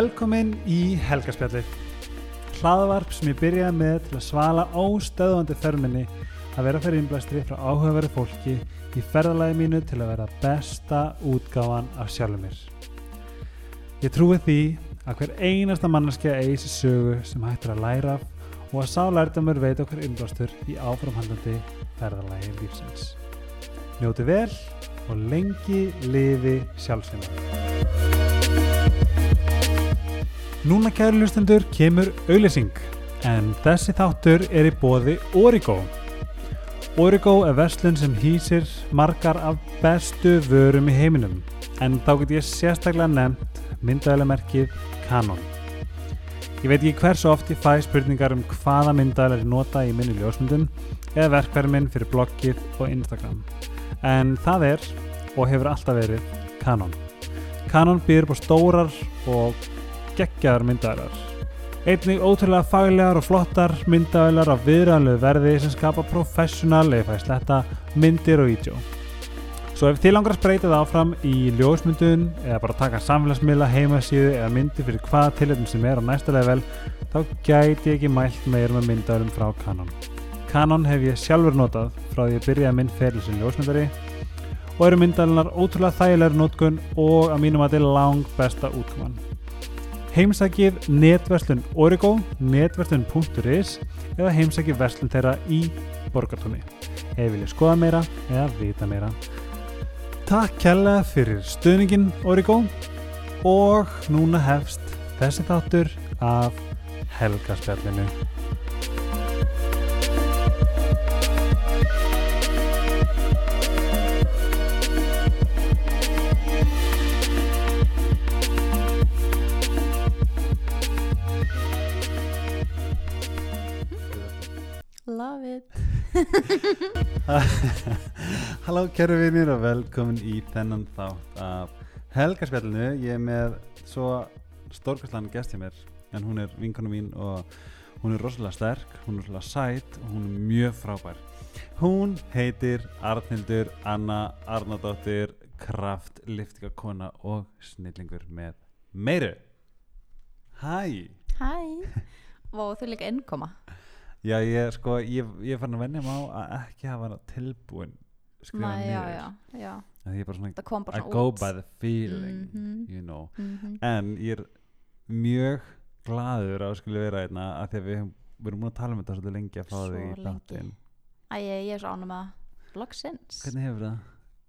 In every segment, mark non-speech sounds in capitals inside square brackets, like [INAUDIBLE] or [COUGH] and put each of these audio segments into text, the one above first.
Velkomin í Helgarspjallið. Hlaðavarp sem ég byrjaði með til að svala óstöðvandi þörminni að vera fyrir innblæstri frá áhugaverðu fólki í ferðalagi mínu til að vera besta útgáfan af sjálfur mér. Ég trúi því að hver einasta manneskja eigi sér sögu sem hættur að læra og að sá lærdamur veit okkur innblástur í áframhandandi ferðalagi lífsins. Njóti vel og lengi lifi sjálfsveimar. Núna kæru lustendur kemur auðlýsing en þessi þáttur er í bóði Origo. Origo er verslun sem hýsir margar af bestu vörum í heiminum en þá get ég sérstaklega nefnt myndaðilemerkið Canon. Ég veit ekki hversu oft ég fæ spurningar um hvaða myndaðilar ég nota í minni ljósmyndun eða verkverðin fyrir bloggið og Instagram. En það er og hefur alltaf verið Canon. Canon býður på stórar og geggjaðar myndaðilar. Einnig ótrúlega faglegar og flottar myndaðilar á viðræðanlegu verði sem skapa professional eða fæst þetta myndir og vídeo. Svo ef þið langar að spreita það áfram í ljósmyndun eða bara taka samfélagsmiðla, heimasíðu eða myndi fyrir hvaða tilhættum sem er á næsta level þá gæti ég ekki mælt meira með myndaðurum frá Canon. Canon hef ég sjálfur notað frá því að byrja minn feril sem ljósmyndari og eru myndaðlunar ótrúlega þægilegur nótkun og að mínum að þetta er lang besta útkoman. Heimsækið netverslun Origo, netverslun.is eða heimsækið verslun þeirra í borgartóni. Ef vilja skoða meira eða vita meira. Takk kærlega fyrir stuðningin Origo og núna hefst þessi þáttur af helgarspjallinu. Love it [LAUGHS] Halló kæru vinir og velkomin í þennan þátt af helgarspjallinu. Ég er með svo stórkastlan gest hjá mér en hún er vinkonu mín og hún er rosalega sterk, hún er rosalega sæt og hún er mjög frábær. Hún heitir Arnhildur Anna Arnardóttir, kraft, liftingakona og snillingur með meiru. Hæ! Hæ Vó, þú er líka innkoma Já, ég sko, ég, ég farin að venja mig á að ekki hafa tilbúin skrifa Næ, já, niður. já, já Að ég er bara svona, Það bara I go út by the feeling, Mhm. you know. Mhm. En ég er mjög glaður að skilja vera einna að því að við, við erum búin að tala um þetta svolítið lengi að fá þig í. Æ, ég, er svo ánum að Logsins Hvernig hefur það?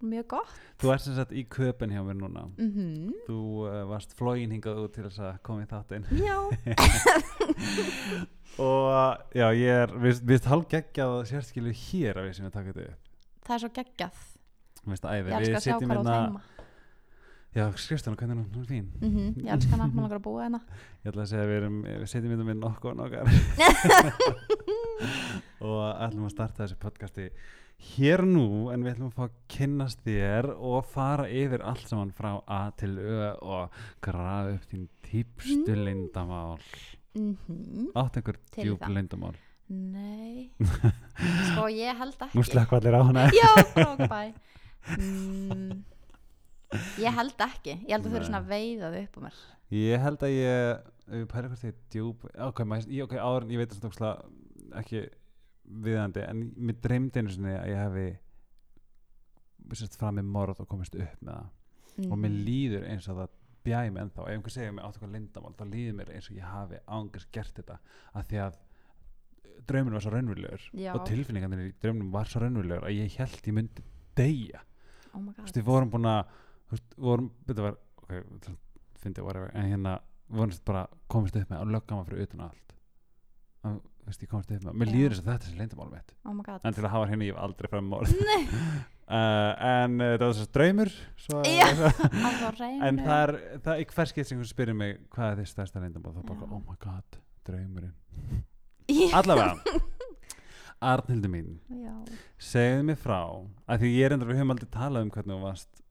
Mjög gott Þú ert sem sagt í köpen hjá mér núna. mm Þú uh, varst flógin hingað út til þess að koma í þáttinn. Já [LAUGHS] [LAUGHS] Og já, ég er, við, við hálf geggjað að sérskilu hér að við sem við taka þetta. Það er svo geggjað finnst það æði. Ég elska Við að sjá hvað þú hérna- heima Já, skrifstofan, hvernig er hún? Er fín. mm Ég elska hana, maður langar að búa hérna Ég ætla að segja að við, erum, við setjum þetta með nokkuð og nokkar [LAUGHS] og ætlum að starta þessi podcasti hér og nú en við ætlum að fá að kynnast þér og fara yfir allt saman frá A til Ö og grafa upp þín típstu Mm. lindamál mm átt einhver djúb það. lindamál Nei. [LAUGHS] Sko, ég held ekki. Nú slökk allir á hana. Já, [LAUGHS] mm, Ég held ekki. Ég held að þau eru svona að veiða þau upp á mér. Ég held að ég ég pæla hvort er djúb ok, maður, ég, ok, áður ég veit að þetta ekki viðandi en mér dreymdi einu sinni að ég hefði sérst fram með morð og komist upp með það. Og mér Mhm. líður eins og það bjæmi ennþá, ef einhver segir mér átt eitthvað lindamál þá líður mér eins og ég hafi ángast gert þetta að því að draumurinn var svo raunverulegur Já. og tilfinningarnir í draumurinn var svo raunverulegur að ég held ég myndi deyja. Oh my þú god veist, við vorum búin að þetta var ok, fyndi whatever, en hérna við vorum bara komist upp með og lögga maður fyrir utan allt og, þú veist, ég upp með mér líður eins og þetta sem lindamál mitt. Oh en til að hafa hérna ég hef aldrei fram morð [LAUGHS] Nei, uh, [LAUGHS] en uh, það var svo draumur svo, Já. [LAUGHS] reynu en það er, það er hver skipt sem spyrir mig hvað er þið stærsta leyndamál þá bara, oh my god, draumurinn. Allavega, Arnhildur mín Já, segðu mig frá, að því ég er endur við höfum aldrei talað um hvernig þú varst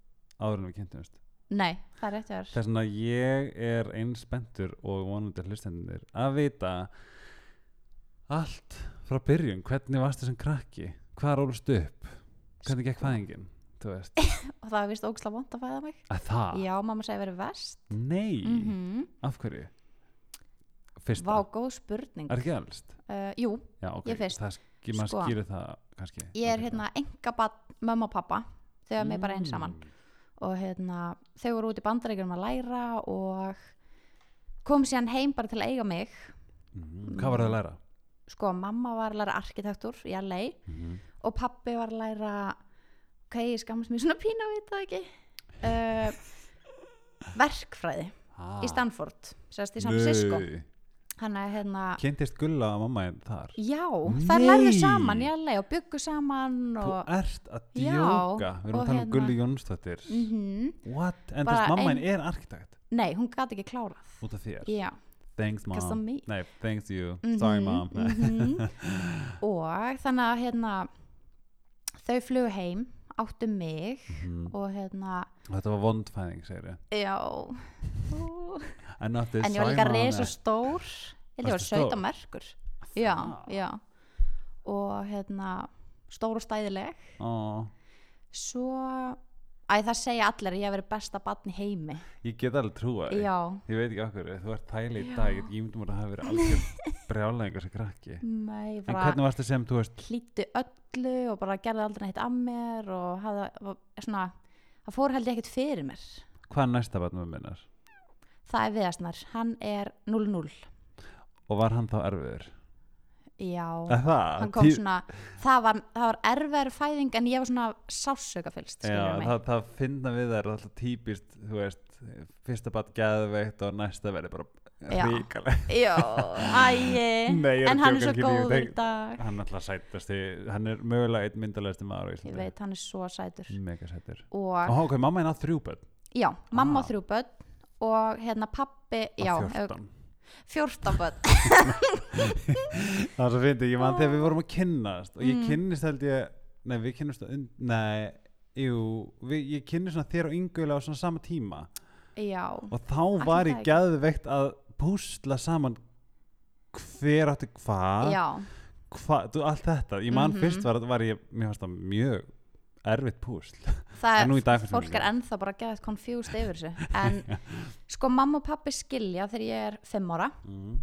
áður en við kynntumst. Nei, það er þér. Þess vegna ég er eins spenntur og vonandi hlustendur að vita allt frá byrjun hvernig varst þessum krakki? Hvað rólust upp? Hvernig gekk fæðingin þú veist? Og [LAUGHS] það vist ógislega vond að fæða mig. Að það, já, mamma segi verið vest nei. Mm af hverju? Fyrsta, vá, góð spurning. Er ekki elst? Uh, jú, já, ok, Ég fyrst. maður Sko. það kannski. Ég er hérna enga mamma og pappa þau var mig bara einn Mm. saman og hérna, þau voru út í bandaríkjum að læra og kom síðan heim bara til að eiga mig. Mhm. hvað var það að læra? Sko, mamma var að læra arkitektur í LA Mhm. og pappi var að læra ok, ég skammast mér svona pína vita það ekki uh, verkfræði Ah. í Stanford, sérst í San Francisco. Er hérna kynntist gulla að mamma en þar? Já, Nei. lærðu saman í LA og byggu saman þú og ert að djóka. Við erum að tala um hérna- Gulli Jónsdóttir. Mm what, en þess mamma ein- ein... er arkitekt? Nei, hún gæti ekki klárað. Út af þér? Já, thanks because of mom me. Nei, thanks you, Mhm, sorry mom. mhm. [LAUGHS] og þannig að hérna þau flugu heim áttu mig Mhm. og hérna þetta var vondfæðing segir já. Ú. [LAUGHS] en, en ég var líka og stór ég var? 17 merkur. Já, Það? já. Og hérna stór og stæðileg. Ó, svo æ það segja allir að ég hef verið besta barn í heimi. Ég get alveg trúa því. Já, ég veit ekki okkur, þú ert tæli í dag ég myndi múið að hafa verið algjör [LAUGHS] brjálæðingar sem krakki. Nei, en bara hvernig varstu sem, þú veist hlýtti öllu og bara gerði aldrei neitt af mér og hafði, var, svona það fór held ég ekkert fyrir mér. Hvað er næsta barn með minnar það er viðastnar, hann er 0-0 og var hann þá erfiður já, það, hann kom Tí- svona það var, það var erfæri fæðing en ég var svona sásöka fylst Já, það, það finna við þær alltaf típist, þú veist, fyrsta bat geðveikt og næsta verði bara Já. ríkaleg. já, æi [LAUGHS] Nei, ég er en að hann er svo góður í dag Hann er alltaf sætasti, hann er mögulega einn myndalegasti maður ég veit, hann er svo sætur sætur. og Og ok, mamma er á þrjú börn. já, mamma Ah. og þrjú börn og hérna pappi, já, Á 14. 14 börn. [LAUGHS] Það er svo fyndið, ég man þegar við vorum að kynnast og ég Mm. kynnist held ég, nei við kynnist, nei, jú, við, ég kynnist svona þér og yngulega á svona sama tíma. Já, og þá var ég ekki? geðveikt að púsla saman hver átti hvað. Já. Hva, þú, allt þetta, ég man Mhm. fyrst var, var ég, mér fannst það mjög erfitt púsl. Það er, fólk er ennþá bara geðað confused yfir þessu. En sko mamma og pappi skilja þegar ég er 5 ára mm.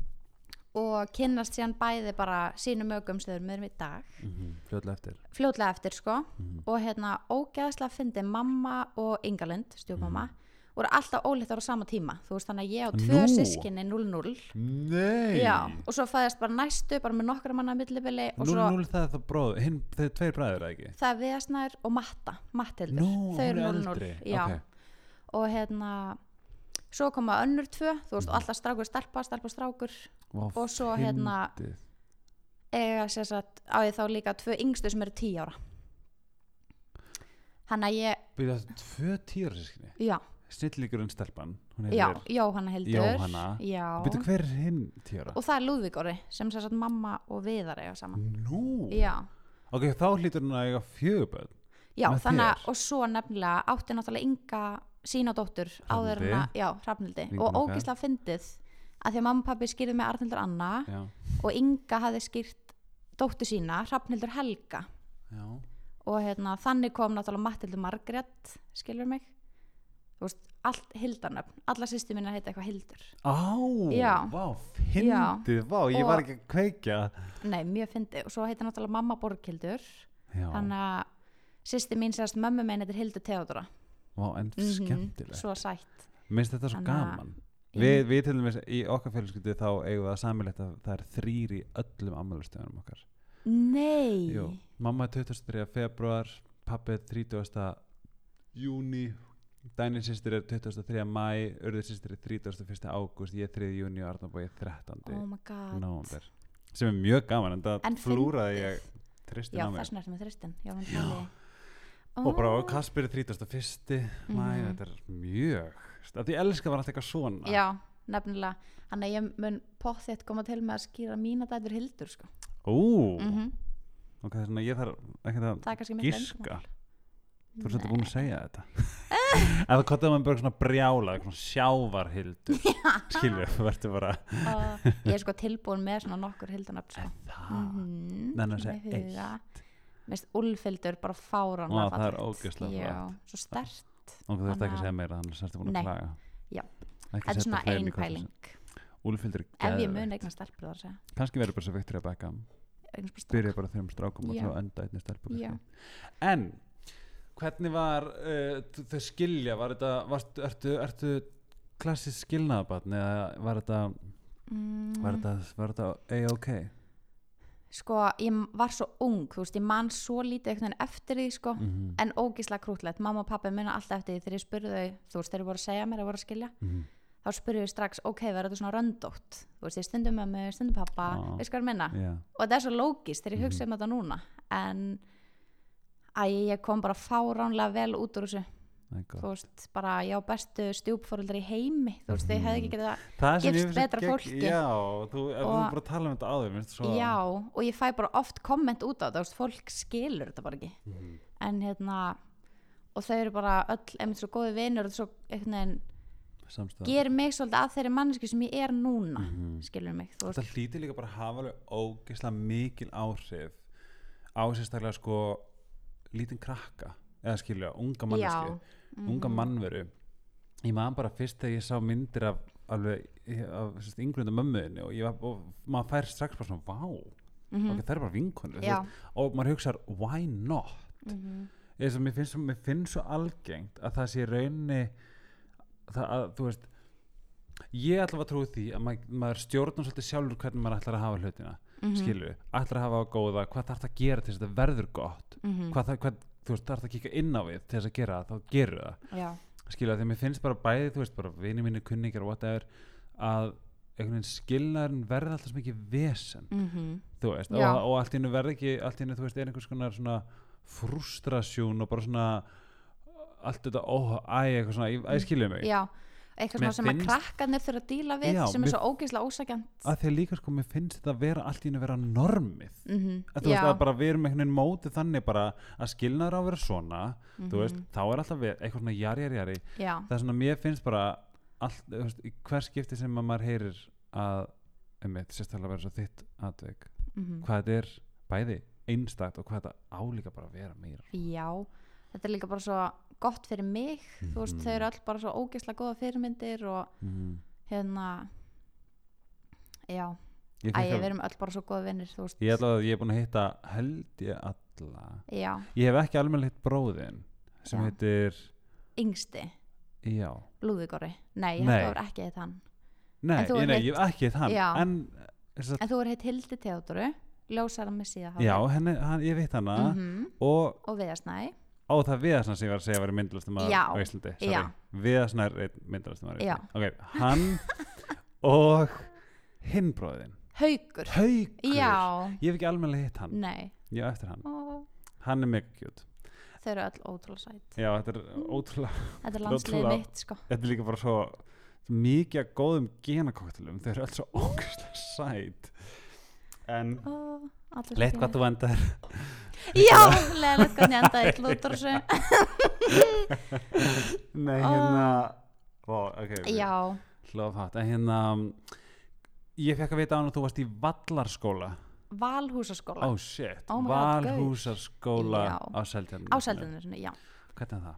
og kynnast síðan bæði bara sínum eru með mér í dag. Mm fljóðlega eftir. Fljótlega eftir sko. Mhm. og hérna ógeðslega fyndi mamma og Ingalind, stjúpmamma voru alltaf ólíktar á sama tíma. Þú veist þannig að ég á tvö Nú. sískinni 0-0 Nei. Já, og svo fæðist bara næstu bara með nokkra manna millibili og svo 0-0 það er það bróð, hinn, þeir eru tveir bræður eða ekki? Það er Viðasnær og Matta Matthildur, Nú, þau eru hún er 0-0 eldri, já, ok. og hérna svo koma önnur tvö, þú veist, og alltaf strákur stelpa, stelpa strákur. Vá, og svo hérna fyndið. eiga sér satt á ég þá líka tvö yngstu sem eru 10 ára. Hann að ég, Byrja það tvö tíra sískinni já, Snillíkurinn stelpan já Jóhanna Hildur. Jóhanna. já, Byrja hver er hinn tíra? og það er Lúðvíkóri sem sér satt mamma og Viðar eiga saman. Nú? Já, Ok, þá hlýtur hún að eiga fjöguböð já Með þannig að þér? og svo nefnilega átti náttúrulega ynga sína dóttur áður en að, já, Hrafnildi Vinkona og okkar. ógislega fyndið að því að mamma og pappi skýrði með Arnildur Anna Já, og Inga hafði skýrt dóttur sína, Hrafnildur Helga. Já. Og hérna, þannig kom náttúrulega Mattildur Margrét skilur mig þú veist, allt hildarnöfn. Alla sýstu mínu heita eitthvað hildur. Á, Já. vá, fyndið, vá, ég Og- var ekki að kveikja. Nei, mjög fyndi og svo heita náttúrulega mamma Borghildur. Já, þannig að sýsti mín sérst mömmu meginn heitir Hildur Theodora vá, en Mhm, skemmtilegt. svo sætt. Minnst þetta svo Þannig að- gaman. Vi, Við til dæmis í okkar fjölskyldu þá eigum við það samilegt að það er þrýr í öllum ammælustöðunum okkar. Nei, Jú, mamma er 23. februar pappi er 30. júni Dænin sýstir er 23. mæ Urður sýstir er 31. ágúst ég er 3. júni og Arnabói er 13. oh my god nóvember sem er mjög gaman en það En flúraði ég tristin já, á mig þess vegna ertu með þristin já, og bara Kasper er 31. mæ Mhm. þetta er mjög því elska var alltaf eitthvað svona já, nefnilega hann að ég mun pottþétt koma til með að skýra mína dætur Hildur sko. Ú, mm ok, þannig að ég þarf ekki það að er gíska. Þú er svolítið búin að segja þetta [LAUGHS] ef það kottar maður bara svona brjála svona sjávarhildur [LAUGHS] skilju, þú verður bara ég er sko tilbúin með svona nokkur hildanöfn sko. það mm -hmm. Nenna að segja eitt. minnst Úlfildur bara fáran Vá, það er flott. svo stert þú þurft ekki að að- segja meira þannig að það er búin að klaga þetta er svona fleiri ein í krossfest. pæling Úlfildur er ef ég mun eignar stelpur þar að segja kannski verður bara svo Beckham Eignast bara byrja bara þrjum strákum og svo enda einnig stelpu Já. kannski. en hvernig var uh, þau skilja var þetta, varstu, ertu, ertu klassisk skilnaðabatn eða var þetta mm, var þetta, var þetta a-ok? Sko, ég var svo ung þú veist, ég man svo lítið veginn eftir því sko, Mhm, en ógíslega krútlegt mamma og pappi minna alltaf eftir því þegar ég spurði þau þú veist, þeir voru að segja mér að voru að skilja mhm. þá spurði ég strax, ok, verður þetta svona röndótt? Þú veist, ég stundum með mig, stundum pappa veist hvað er minna, Já, og þetta er svo lógist þegar ég hugsa Mhm. um þetta núna en æ, ég kom bara fáránlega vel út úr þessu þú veist, bara ég á bestu stjúpfóruldar í heimi þú veist, þau hefði ekki gifst ég finnst betra gegn- fólki. já, þú voru bara að tala um þetta áður minnst svo já, og ég fæ bara oft komment út á þetta, þú veist, fólk skilur þetta bara ekki Mhm. en hérna og þau eru bara öll, einmitt svo góði vinur og svo gerir mig svolítið að þeirri manneski sem ég er núna Mhm. skilur mig, þetta hlýtir líka bara að hafa alveg ógeðslega mikil áhrif á sérstaklega sko lítinn krakka eða skilja, unga manneski já, mhm. unga mannveru. Ég man bara fyrst þegar ég sá myndir af alveg af sérst, yngrunda mömmuðinni og, var, og maður fær strax bara svona vá, Mhm. ok, það er bara veist, og maður hugsar, why not? Mhm, eða sem mér finnst, mér finnst svo algengt að það sé raunni það að, þú veist ég ætla að trúi því að maður, maður stjórnum svolítið sjálfur hvernig maður ætlar að hafa hlutina mhm, skilur, ætlar að hafa á góða hvað þarf það að gera til þess að þetta verður gott? Mhm, hvað það, hvað, þú veist, þarf það að kíka inn á við til þess að gera það, þá gerur það. Já, skilur, því að mér finnst bara bæði, þú veist, bara vini mínir kunningar, whatever að einhvern veginn skilnaðurinn verði alltaf mikið vesen, mhm, þú veist og, og allt í hennu verði ekki, allt í hennu, þú veist, er einhvers konar svona frustrasjón og bara svona allt þetta, ó, æ, eitthvað svona, ég, æ, skilur mig? Mm. já eitthvað Mér sem að finnst- krakkarnir þurfa að díla við Já, sem mér- er svo ógeðslega ósækjant að því að líka sko, mér finnst þetta að vera allt í hennu vera normið. Mm að þú veist að bara við erum einhvern veginn mótið þannig bara að skilnaður á að vera svona þú veist, þá er alltaf við, eitthvað svona jari, jari, jari. Mhm. já, það er svona, mér finnst bara allt, veist, hver skipti sem að maður heyrir að, eitt, sérstaklega vera svo þitt atvik, mhm. hvað þetta er bæði einstakt og hvað þetta álíka bara að vera meira. Já þetta er líka bara svo gott fyrir mig. Þú veist, Mhm. þau eru öll bara svo ógeðslega góða fyrirmyndir og mm. hérna já, æ, við erum öll bara svo góða vinnir þú ég ég er búin að hitta held ég alla. Já, ég hef ekki alveg hitt bróðin sem Já. heitir yngsti. Blúðugori, nei, ég Nei. að það ekki heit hann. Nei, þú ég, nei hitt- ég hef ekki hitt hann. En að, en þú er heitt Hildi Theodoru ljósara með síða já, henni, hann, ég veit hana -hmm. og og Viðarsnæ á það Viðarsnær sem ég var að segja að vera myndlastum Já, á Íslandi. Já. Viðarsnær er myndlastum á Já. Íslandi. Ok, hann [LAUGHS] og hinn bróðin Haugur, Haukur, já, ég hef ekki almennilega hitt hann. Nei. Ég á eftir hann, og hann er mega cute. Þau eru öll ótrúlega sætt já, þetta er ótrúlega þetta er Ótrúlega. landslið mitt sko. þetta er líka bara svo mikið af góðum genakoktelum þau eru alls svo ógæslega sæt en allir leitt hvað þú endar [LAUGHS] já, leðilegt hvernig endaði í klútur [LAUGHS] þessu nei, Ó. hérna ó, ok, já, hlóðfatt en hérna ég fekk að vita á hann að þú varst í vallarskóla. Valhúsaskóla. Oh shit, Oh valhúsarskóla Já. á Seltjarnarnesinu á Seldunni, já. Hvernig er það?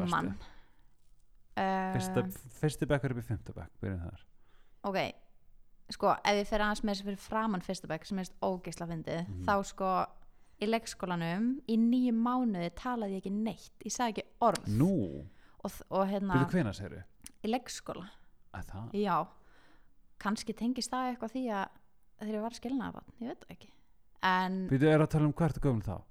varstu? gaman. Uh, Fyrsta, fyrsti bekkur upp í fymta bekk byrjum þar. Ok sko, ef ég fer aðeins með þessu fyrir framann fyrsta bekk sem er ógeðslega fyndið Mhm. þá sko, í leikskólanum í nýju mánuði talaði ég ekki neitt ég sagði ekki orð. Nú, og, og hérna, byrju hvena segir í leikskóla. Að það, já, kannski tengist það eitthvað því að þegar ég var skilnaðabann, ég veit það ekki. En, byrju er að tala um hvert og gömul þá?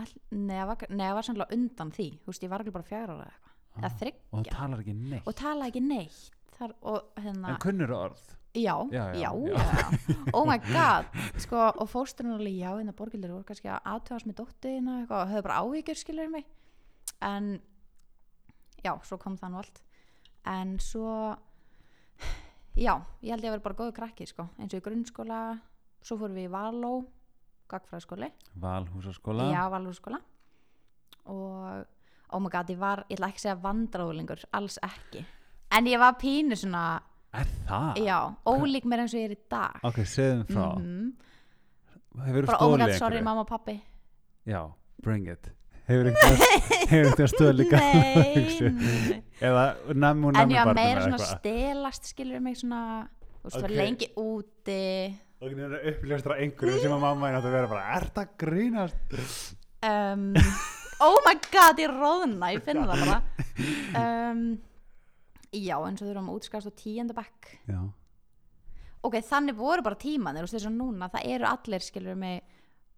All, neða var, neða var sannlega undan því, þú veist, ég var ekki bara fjár ára eða eitthvað, eða Ah, og þryggja það talar ekki neitt? Og talaði ekki neitt. Þar, og hérna, en kunnur orð já, Já, já, já, oh my god. Sko, og fósturinn alveg, já, hérna borgildur voru kannski að aðtöðast með eitthvað, og höfðu bara áhyggjur skilur mig. En já, svo kom það nú allt. En svo já, ég held ég að vera bara góðu krakki sko, eins og í grunnskóla. Svo fórum við í Való gagfræðskóli, valhúsarskóla já, Valóskóla og oh my god, ég var, ég ætla ekki að segja vandráðlingur alls ekki, en ég var pínu svona, er það? já, ólík mér eins og ég er í dag. Ok, segðum frá Mhm. hefur bara oh my god, sorry mamma og pappi já, bring it. Hefur eitthvað stöð líka nei, [LAUGHS] eða nammu en nammu já, barnum meira svona eitthvað? stelast skilur mig svona þú veist, Ok. okay. lengi úti. Og það er uppljóstur af einhverju sem að mamma er að vera bara, er það grínast? Um, oh my god, ég róðna ég finn það bara. [LAUGHS] Um, já, eins og þau eru um útskast á tíundabæk já, ok, þannig voru bara tímanir og þess að núna, það eru allir skilur mig,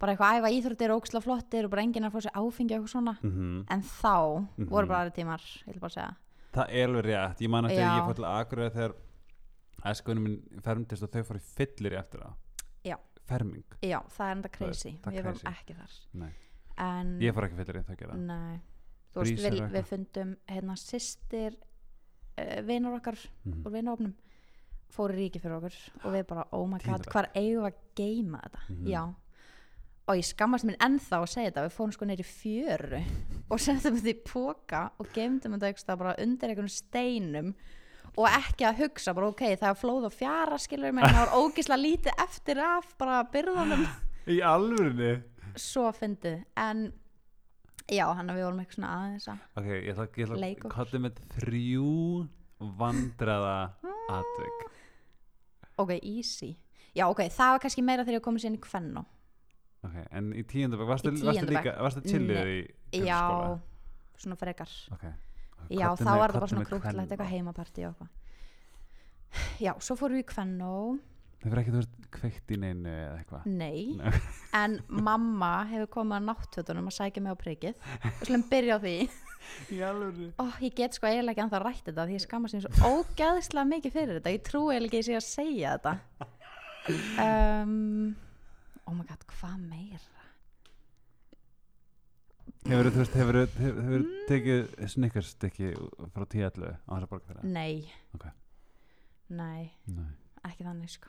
bara eitthvað æfa íþróttir og óksla flottir og bara enginn er að fá sér áfengi og eitthvað svona, mm en þá Mhm. voru bara aðri tímar, ég vil bara segja. Það er alveg rétt ég man að ég fór til Akureyri þegar æskunum minn fermdist og þau fóru í fyllir eftir það. Já. ferming, já, það er enda crazy, það við crazy. ekki þar. Nei, en, ég fór ekki fyllir í það gera nei. Þú veist, við, og við fundum hérna sýstir vinar okkar Mhm. úr vinahofnum fóru ríki fyrir okkur og við bara, oh my god, hvar eigum við að geima þetta? Mhm. já. Og ég skammast mér ennþá að segja þetta við fórum sko neyri fjöru og settum þetta í póka og geimdum þetta bara undir einhvern steinum og ekki að hugsa bara ok, það er flóð og fjara skilur en það var [LAUGHS] ógislega lítið eftir af bara byrðanum í alvörinni svo fyndið, en já, hann að við vorum eitthvað svona aðeins að ok, ég ætla, ég ætla Leik að okkur. kotta með þrjú vandraða atvik. Ok, easy. Já, ok, það var kannski meira þegar ég sér inn í kvennu ok, en í tíundabæk, varstu, Í varstu tíunda líka varstu chillið í já, grunnskóla? svona frekar. Ok, já, Koddi þá með- var það bara koddi svona með krútlegt kvenna. eitthvað heimapartí og eitthvað. Já, svo fórum við í kvennu Hefur ekki þú veist kveikt í neinu eða eitthvað? nei, Nei. [LAUGHS] en mamma hefur komið að náttfötunum að sækja mig á prikið og slum byrja á því Í alveg Ó, ég get sko eiginlega ekki anþá rætt þetta því ég skammast mér svo ógæðislega mikið fyrir þetta ég trúi eiginlega ekki að ég sé að segja þetta um, oh my god, hvað meira Hefur þú veist, hefur þú Mm. tekið snickerstykki frá 10-11 á þessa borga fyrir það? nei Ok. nei, Nei. Ekki þannig sko.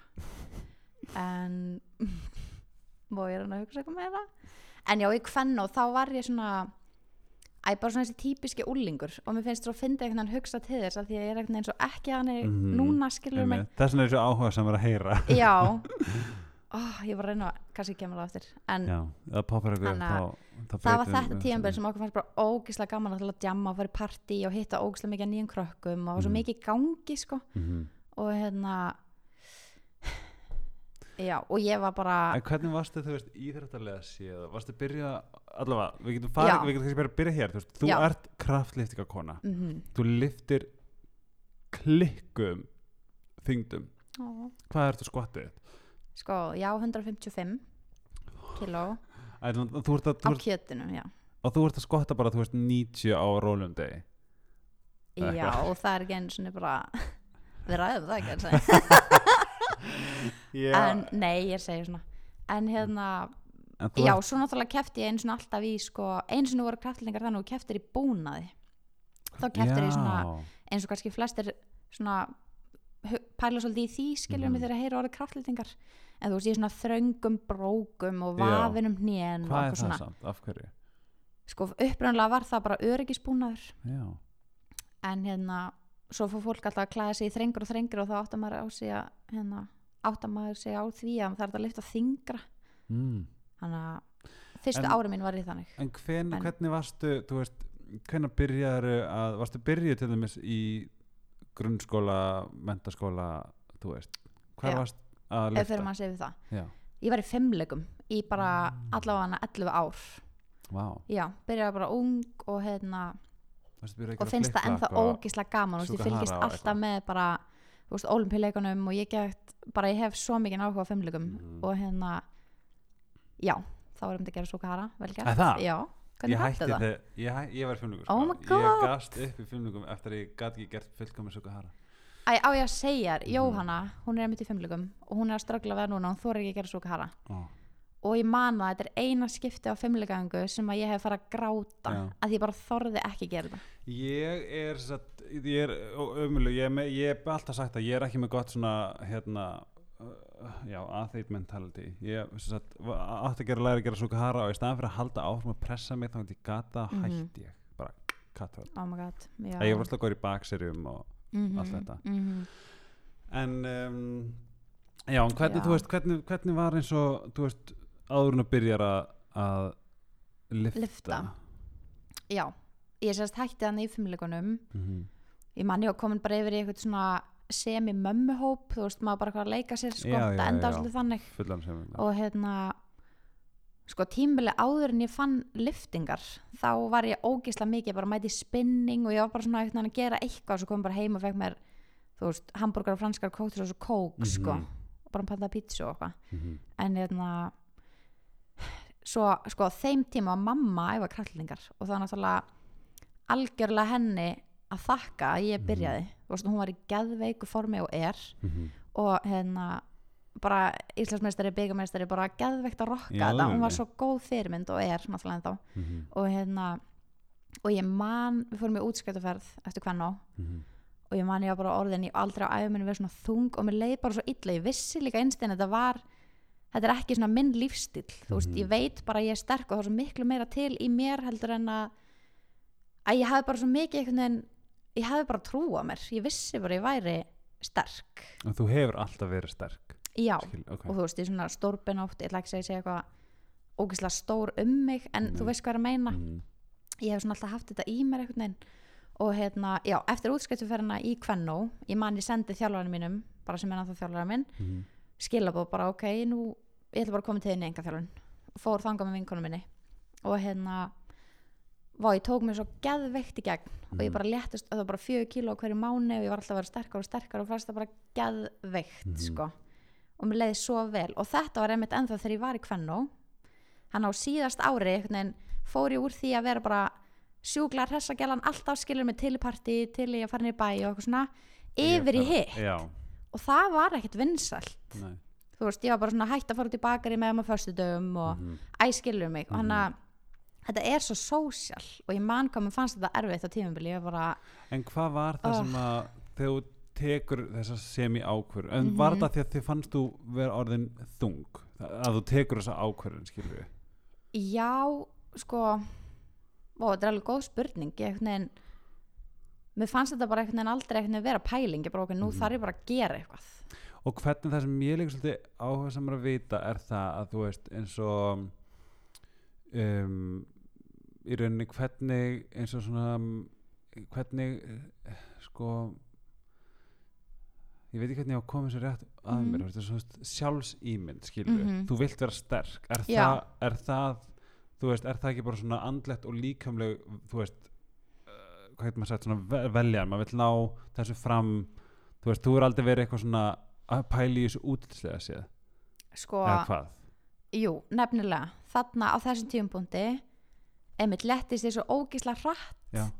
En [LAUGHS] má ég reyna að hugsa eitthvað meira. En já, í kvennu þá var ég svona Æ, bara svona þessi típiski úlingur og mér finnst þú að finna einhvern veginn hugsa til þess að því að ég er einhvern veginn svo ekki að hann Mhm. núna skilur mig. Vegna er þessu áhuga sem er að heyra. Já. [LAUGHS] Oh, ég var að reyna að kannski kemur það eftir en Já, það að þá, þá það var þetta þessu. sem okkur fannst bara ógislega gaman að djamma og fara í partí og hitta ógislega mikið nýjum krökkum og það svo Mhm. mikið gangi sko. Mhm. og hérna já og ég var bara En hvernig varstu þú veist íþrættarlega séð Varstu byrja allavega, við getum farið, við getum bara að byrja hér þú, veist, þú Já. ert kraftliftinga kona mm Þú liftir klikkum þyngdum. -hmm. Hvað ertu skottið? sko, já 155 kíló. Að, á kjötinu, já. Og þú ert að skotta bara þú veist 90 á rólum degi já og það er ekki einu svona bara [LAUGHS] við ræðum það ekki eins [LAUGHS] og en nei, ég segi svona. En hérna, en þú já, svo náttúrulega kefti ég einu svona alltaf í sko, einu svona voru kraftlingar þannig og keftir í búnaði. Þá keftir ég svona eins og kannski flestir svona pæla svolítið í því skiljum Mhm. mig þegar að heyra orðið kraftlýtingar en þú veist ég er svona þröngum brókum og vafinum hnén og hvað er það samt, af hverju? sko upprænlega var það bara öryggisbúnaður. En hérna svo fór fólk alltaf að klæða sig í þrengur og þrengur og þá áttar maður á sig að hérna, áttar maður sig á því að það er að lyfta þingra mm. þannig að fyrstu En- ári mín var í þannig. En hven, En- hvernig varstu, veist, hvenær byrjaður að, varstu byrjuð til dæmis í grunnskóla, mentaskóla, þú veist, hvað varst að lifta? fyrir maður við það. Já, ég var í fimmleikum í bara Mm. allavega 11 ár. Vá, já, byrjaði bara ung og hérna að og finnst það ennþá ógislega gaman ég fylgist alltaf með bara olimpíuleikunum og ég get bara ég hef svo mikið áhuga á fimmleikum Mhm. og hérna já, þá erum þetta að gera svo hara vel gert Er það? já, Ég hvernig hætti það? þegar, ég, ég var í fimmlugum Oh Ég gast upp í fimmlugum eftir að ég gat ekki gert fullkomis Sukahara Æ, á ég að segja, Mhm. Jóhanna hún er einmitt í fimmleikum og hún er að ströggla við núna og hún þóra ekki að gera svo hara oh. Og ég man það, þetta er eina skipti á fimmleikaðingu sem að ég hef farið að gráta Já. að ég bara þorði ekki að gera þetta Ég er satt, ég er ömuleg, ég, ég hef alltaf sagt að ég er ekki með gott svona hérna uh, já, athlete mentality ég átti að gera læri að gera Sukahara og í staðan fyrir að halda áfram að pressa mig þá að ég gata Mhm. hætti ég bara out oh my god já. ég var alltaf góður í bakserjum og Mhm, allt þetta. mhm. en um, já, hvernig Já. veist, hvernig, hvernig var eins og þú veist, áður en að byrjar að, að lifta, Lyfta. já, ég sérst hætti þannig í fimmleikunum ég man ég var komin bara yfir í eitthvað svona semi-mömmuhóp þú veist, maður bara eitthvað að leika sér sko, það enda svolítið þannig. Sem og hérna sko tímabili áður en ég fann liftingar þá var ég ógisla mikið bara að mæti spinning og ég var bara svona veginn að gera eitthvað og svo kom ég bara heim og fekk mér þú veist, hambúrgar og franskar kóktur og svo kók sko, Mhm. og bara pantaði pítsu og eitthvað. Mhm. en hérna svo sko þeim tíma var mamma að æfa krallingar og það er náttúrulega algjörlega henni að þakka að ég byrjaði þú veist, hún var í geðveiku formi og er Mhm. og hérna bara Íslandsmeistari, byggamestari bara geðveikt að rokka Í þetta, hún var svo góð fyrirmynd og er náttúrulega ennþá Mhm. og hérna og ég man, við fórum í útskjötuferð eftir hvern á Mhm. og ég man ég var bara orðin, ég aldrei á æfuminu verið svona þung og mér leið bara svo illa, ég vissi líka einstein þetta var, þetta er ekki svona minn lífstíl, þú veist, Mhm. ég veit bara að ég er sterk og það er svo miklu meira til í mér heldur en að að ég hafði bara svo mikið einhvern veginn, ég hafði bara trú á mér, ég vissi bara ég væri sterk, og þú hefur alltaf verið sterk já Skil, okay. og þú veist, ég er svona stórbenótt, ég ætla ekki að segja, eitthvað ógeðslega stór um mig en þú Nei. veist hvað er að meina Mhm. ég hef svona alltaf haft þetta í mér einhvern veginn og hérna, já, eftir útskiptuferðina í Kvennó, ég man ég sendi þjálfarinn mínum, bara sem er náttúrulega þjálfarinn minn Mhm. skilabóð bara, ok, nú ég ætla bara að koma til þinn í enga þjálfun fór þangað með vinkonum minni. Og hérna vá, ég tók mér svo geðveikt í gegn. Og ég Mhm. bara léttist, það var bara fjögur kíló hverju mánu og ég var alltaf að vera sterkar og sterkar og fannst það bara geðveikt, Mhm. sko. Og mér leiði svo vel. Og þetta var einmitt ennþá þegar ég var í Kvennó. Hann á síðast ári fór ég úr því að vera bara sjúklar hressagjalan alltaf skilur mig til í partí, til í að fara niður í bæ og eitthvað svona, Ég yfir í hitt. og það var ekkert vinsælt. Nei þú veist, ég var bara svona hægt að fara út í bakari með um á föstudögum og Mhm. æskilur mig. Og hann að þetta er svo sósjál og ég man hvað mér fannst þetta erfitt á tímabili. Ég var bara, En hvað var það sem að þegar þú tekur þessa semi ákvörð en Mhm. var það því að þið fannst þú vera orðin þung? Að þú tekur þessa ákvörðin skilur við já sko ó, þetta er alveg góð spurning. Ég veginn mér fannst þetta bara aldrei vera pæling. Ég bara okkur, nú Mhm. þarf ég bara að gera eitthvað og hvernig það sem ég líka svolítið áhuga samar að vita er það að þú veist eins og um, í rauninni hvernig eins og svona um, hvernig sko ég veit ekki hvernig ég á að koma þessu rétt að Mhm. mér mm. svona sjálfsýmynd skilur við, Mhm. þú vilt vera sterk er Já. það, er það þú veist, er það ekki bara svona andlegt og líkamleg þú veist uh, hvað heitir maður sagt, svona ve- veljan maður vill ná þessu fram þú veist, þú er aldrei verið eitthvað svona að pæla í þessu útlitslega séð? Sko, eða hvað? jú, nefnilega. Þarna á þessum tíumbúndi einmitt lettist ég svo ógísla hratt. Já.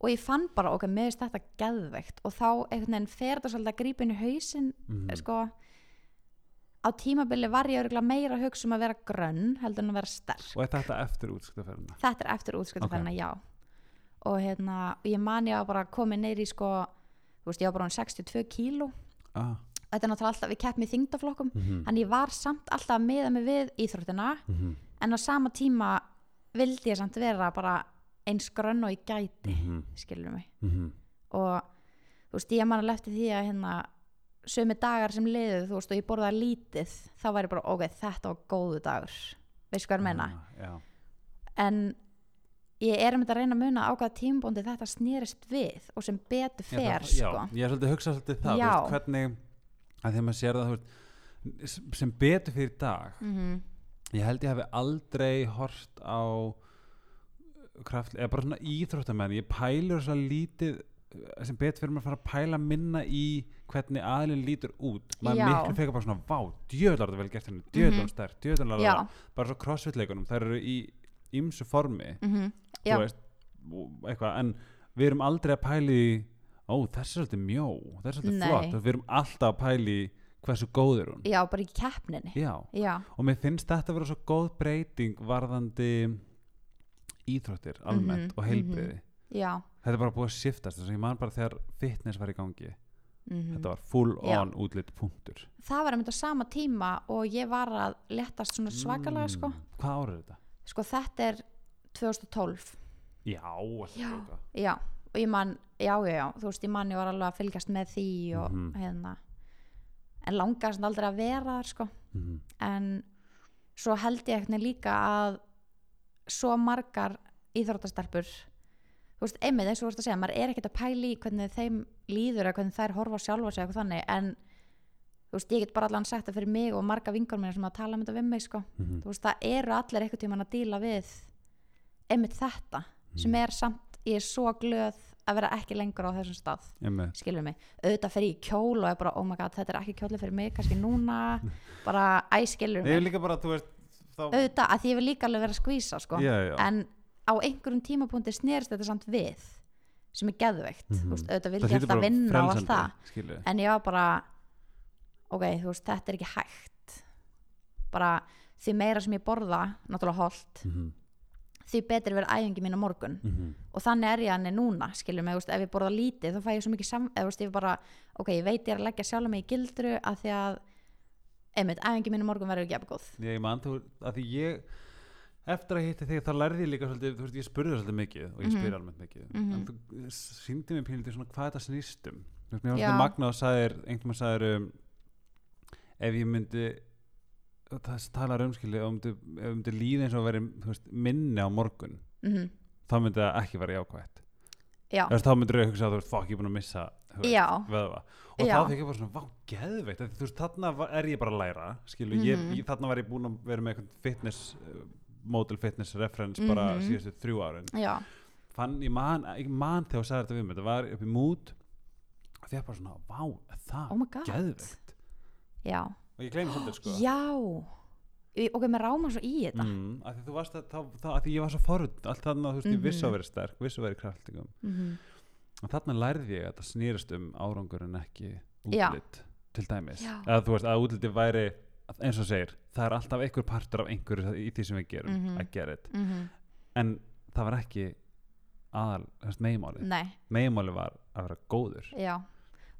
og ég fann bara ok, mér finnst þetta geðveikt. Og þá einhvern veginn fer þetta svolítið að grípa inn í hausinn Mhm. sko. Á tímabili var ég örgulega meira að hugsa um að vera grönn heldur en að vera sterk. Og er þetta eftir útskiptaferðina þetta er eftir útskjöldafærna, já. Og hérna, ég man ég að bara komið neyri sko, þú veist, ég var bara um 62 kíló. Ah. Þetta er náttúrulega alltaf, við keppum í þingdaflokkum mm en ég var samt alltaf að miða mig við íþróttina -hmm. en á sama tíma vildi ég samt vera bara eins grönn og ég gæti Mhm. skilur mig -hmm. og þú veist, ég man alveg eftir því að hérna sömu dagar sem liðið, þú veist, og ég borðaði lítið þá ég bara, ok, þetta var góðu dagur veist hvað ég meina ah, já. en ég er um þetta að reyna að muna á hvaða tímbóndi þetta snerist við og sem betur fer, sko já, ég er svolítið að hugsa svolítið það veist, hvernig að að maður sér það veist, sem betur fyrir dag mm ég held ég hafi aldrei hort á kraft, eða bara svona íþróttamenn ég pælur svo lítið eh, sem betur fyrir maður að fara að pæla minna í hvernig aðlinn lítur út. Maður miklu fekar bara svona vá, djöðlar þetta vel gert henni, djöðlar stærk djöðlar bara svo crossfit-leikunum, þær eru í ymsu formi, mm já, veist eitthvað, en við erum aldrei að pæli ó, þessi er svolítið mjó þessi er svolítið Nei. flott, og við erum alltaf að pæli hversu góð er hún. Já, bara í keppninni. Já, já, og mér finnst þetta að vera svo góð breyting varðandi íþróttir almennt Mhm, og heilbriði já. Þetta er bara búið að shiftast þess að ég man bara þegar fitness var í gangi. Mm þetta var full Já. on útlit punktur. Það var einmitt á sama tíma og ég var að letast svona svakalega, sko. Mm, hvað árið þetta? sko, þetta er 2012 já, Já. já, og ég man, já, já, já þú veist, ég man ég var alveg að fylgjast með því og Mhm. hérna en langaði sem aldrei að vera þar, sko Mhm. en svo held ég eitthvað líka að svo margar íþróttastelpur þú veist, einmitt eins og þú veist að segja, maður er ekkert að pæla í hvernig þeim líður eða hvernig þær horfa sjálfa sig eitthvað þannig, en þú veist, ég get bara allan sagt það fyrir mig og marga vingur mér sem að tala um þetta við mig, sko Mhm. þú veist, það eru allir eitthvað tímann að díla við einmitt þetta sem Mhm. er samt, ég er svo glöð að vera ekki lengur á þessum stað skilur mig, auðvitað fer ég í kjól og er bara, oh my god, þetta er ekki kjóli fyrir mig kannski núna, [LAUGHS] bara, æ, skilur Ég er mig líka bara, þú veist þá, auðvitað, að ég vil líka alveg vera að skvísa sko. Já, já. en á einhverjum tímapunkti snerist þetta samt við sem er geðveikt, Mhm. þú veist, auðvitað vil ég alltaf vinna og allt það skilurðu. en ég var bara ok, þú veist, þetta er ekki hægt bara því meira sem ég borða náttúrulega holt, Mhm, því betur verður æfingi mín á morgun mhm. og þannig er ég hann núna skilur mig, ef ég borða lítið þá fæ ég svo mikið sam, eða þú veist, ég bara ok, ég veit ég er að leggja sjálf mig í gildru af því að, einmitt, æfingi mín á morgun verður ekki eftir góð Ég man, þú, að því ég eftir að hitti þig, þá lærði ég líka svolítið, þú veist, ég spurði þér svolítið mikið og ég Mhm. spyr almennt mikið Mhm. en þú síndi mér pínlítið svona hvað þetta snýstum mér var svolítið magna og sagðir einhvern veginn sagðir um, ef ég myndi það talar um skilja, ef myndi, ef myndi líða eins og veri veist, minni á morgun mm þá myndi það ekki vera jákvætt. Já, Þú þá myndir ég hugsa að þú veist, fokk, ég er búin að missa þú vöðva. Og Já. þá ég bara svona, vá, geðveikt. Þú veist, þarna er ég bara að læra skilu, ég, Mhm. ég, þarna var ég búin að vera með eitthvað fitness uh, model fitness reference bara Mhm. síðustu þrjú árin. Já, fann, ég man, ég man þegar þú sagði þetta við mig þetta var upp í mút og því að bara svona, vá, er það oh geðveikt? Já, og ég gleymi svolítið sko. Já. Ég- ok, mér ráma svo í þetta. Mm, að því þú varst að, þá, þá, að því ég var svo forut allt þarna, þú veist, ég vissi Mhm. að vera sterk vissi að vera í kraftingum mm og þarna lærði ég að það snýrist um árangur en ekki Já. útlit til dæmis, Já. að þú veist að útliti væri eins og segir, það er alltaf einhver partur af einhverju í því sem við gerum Mhm. að gera þetta, -hmm. en það var ekki aðal, nei, megimáli var að vera góður. Já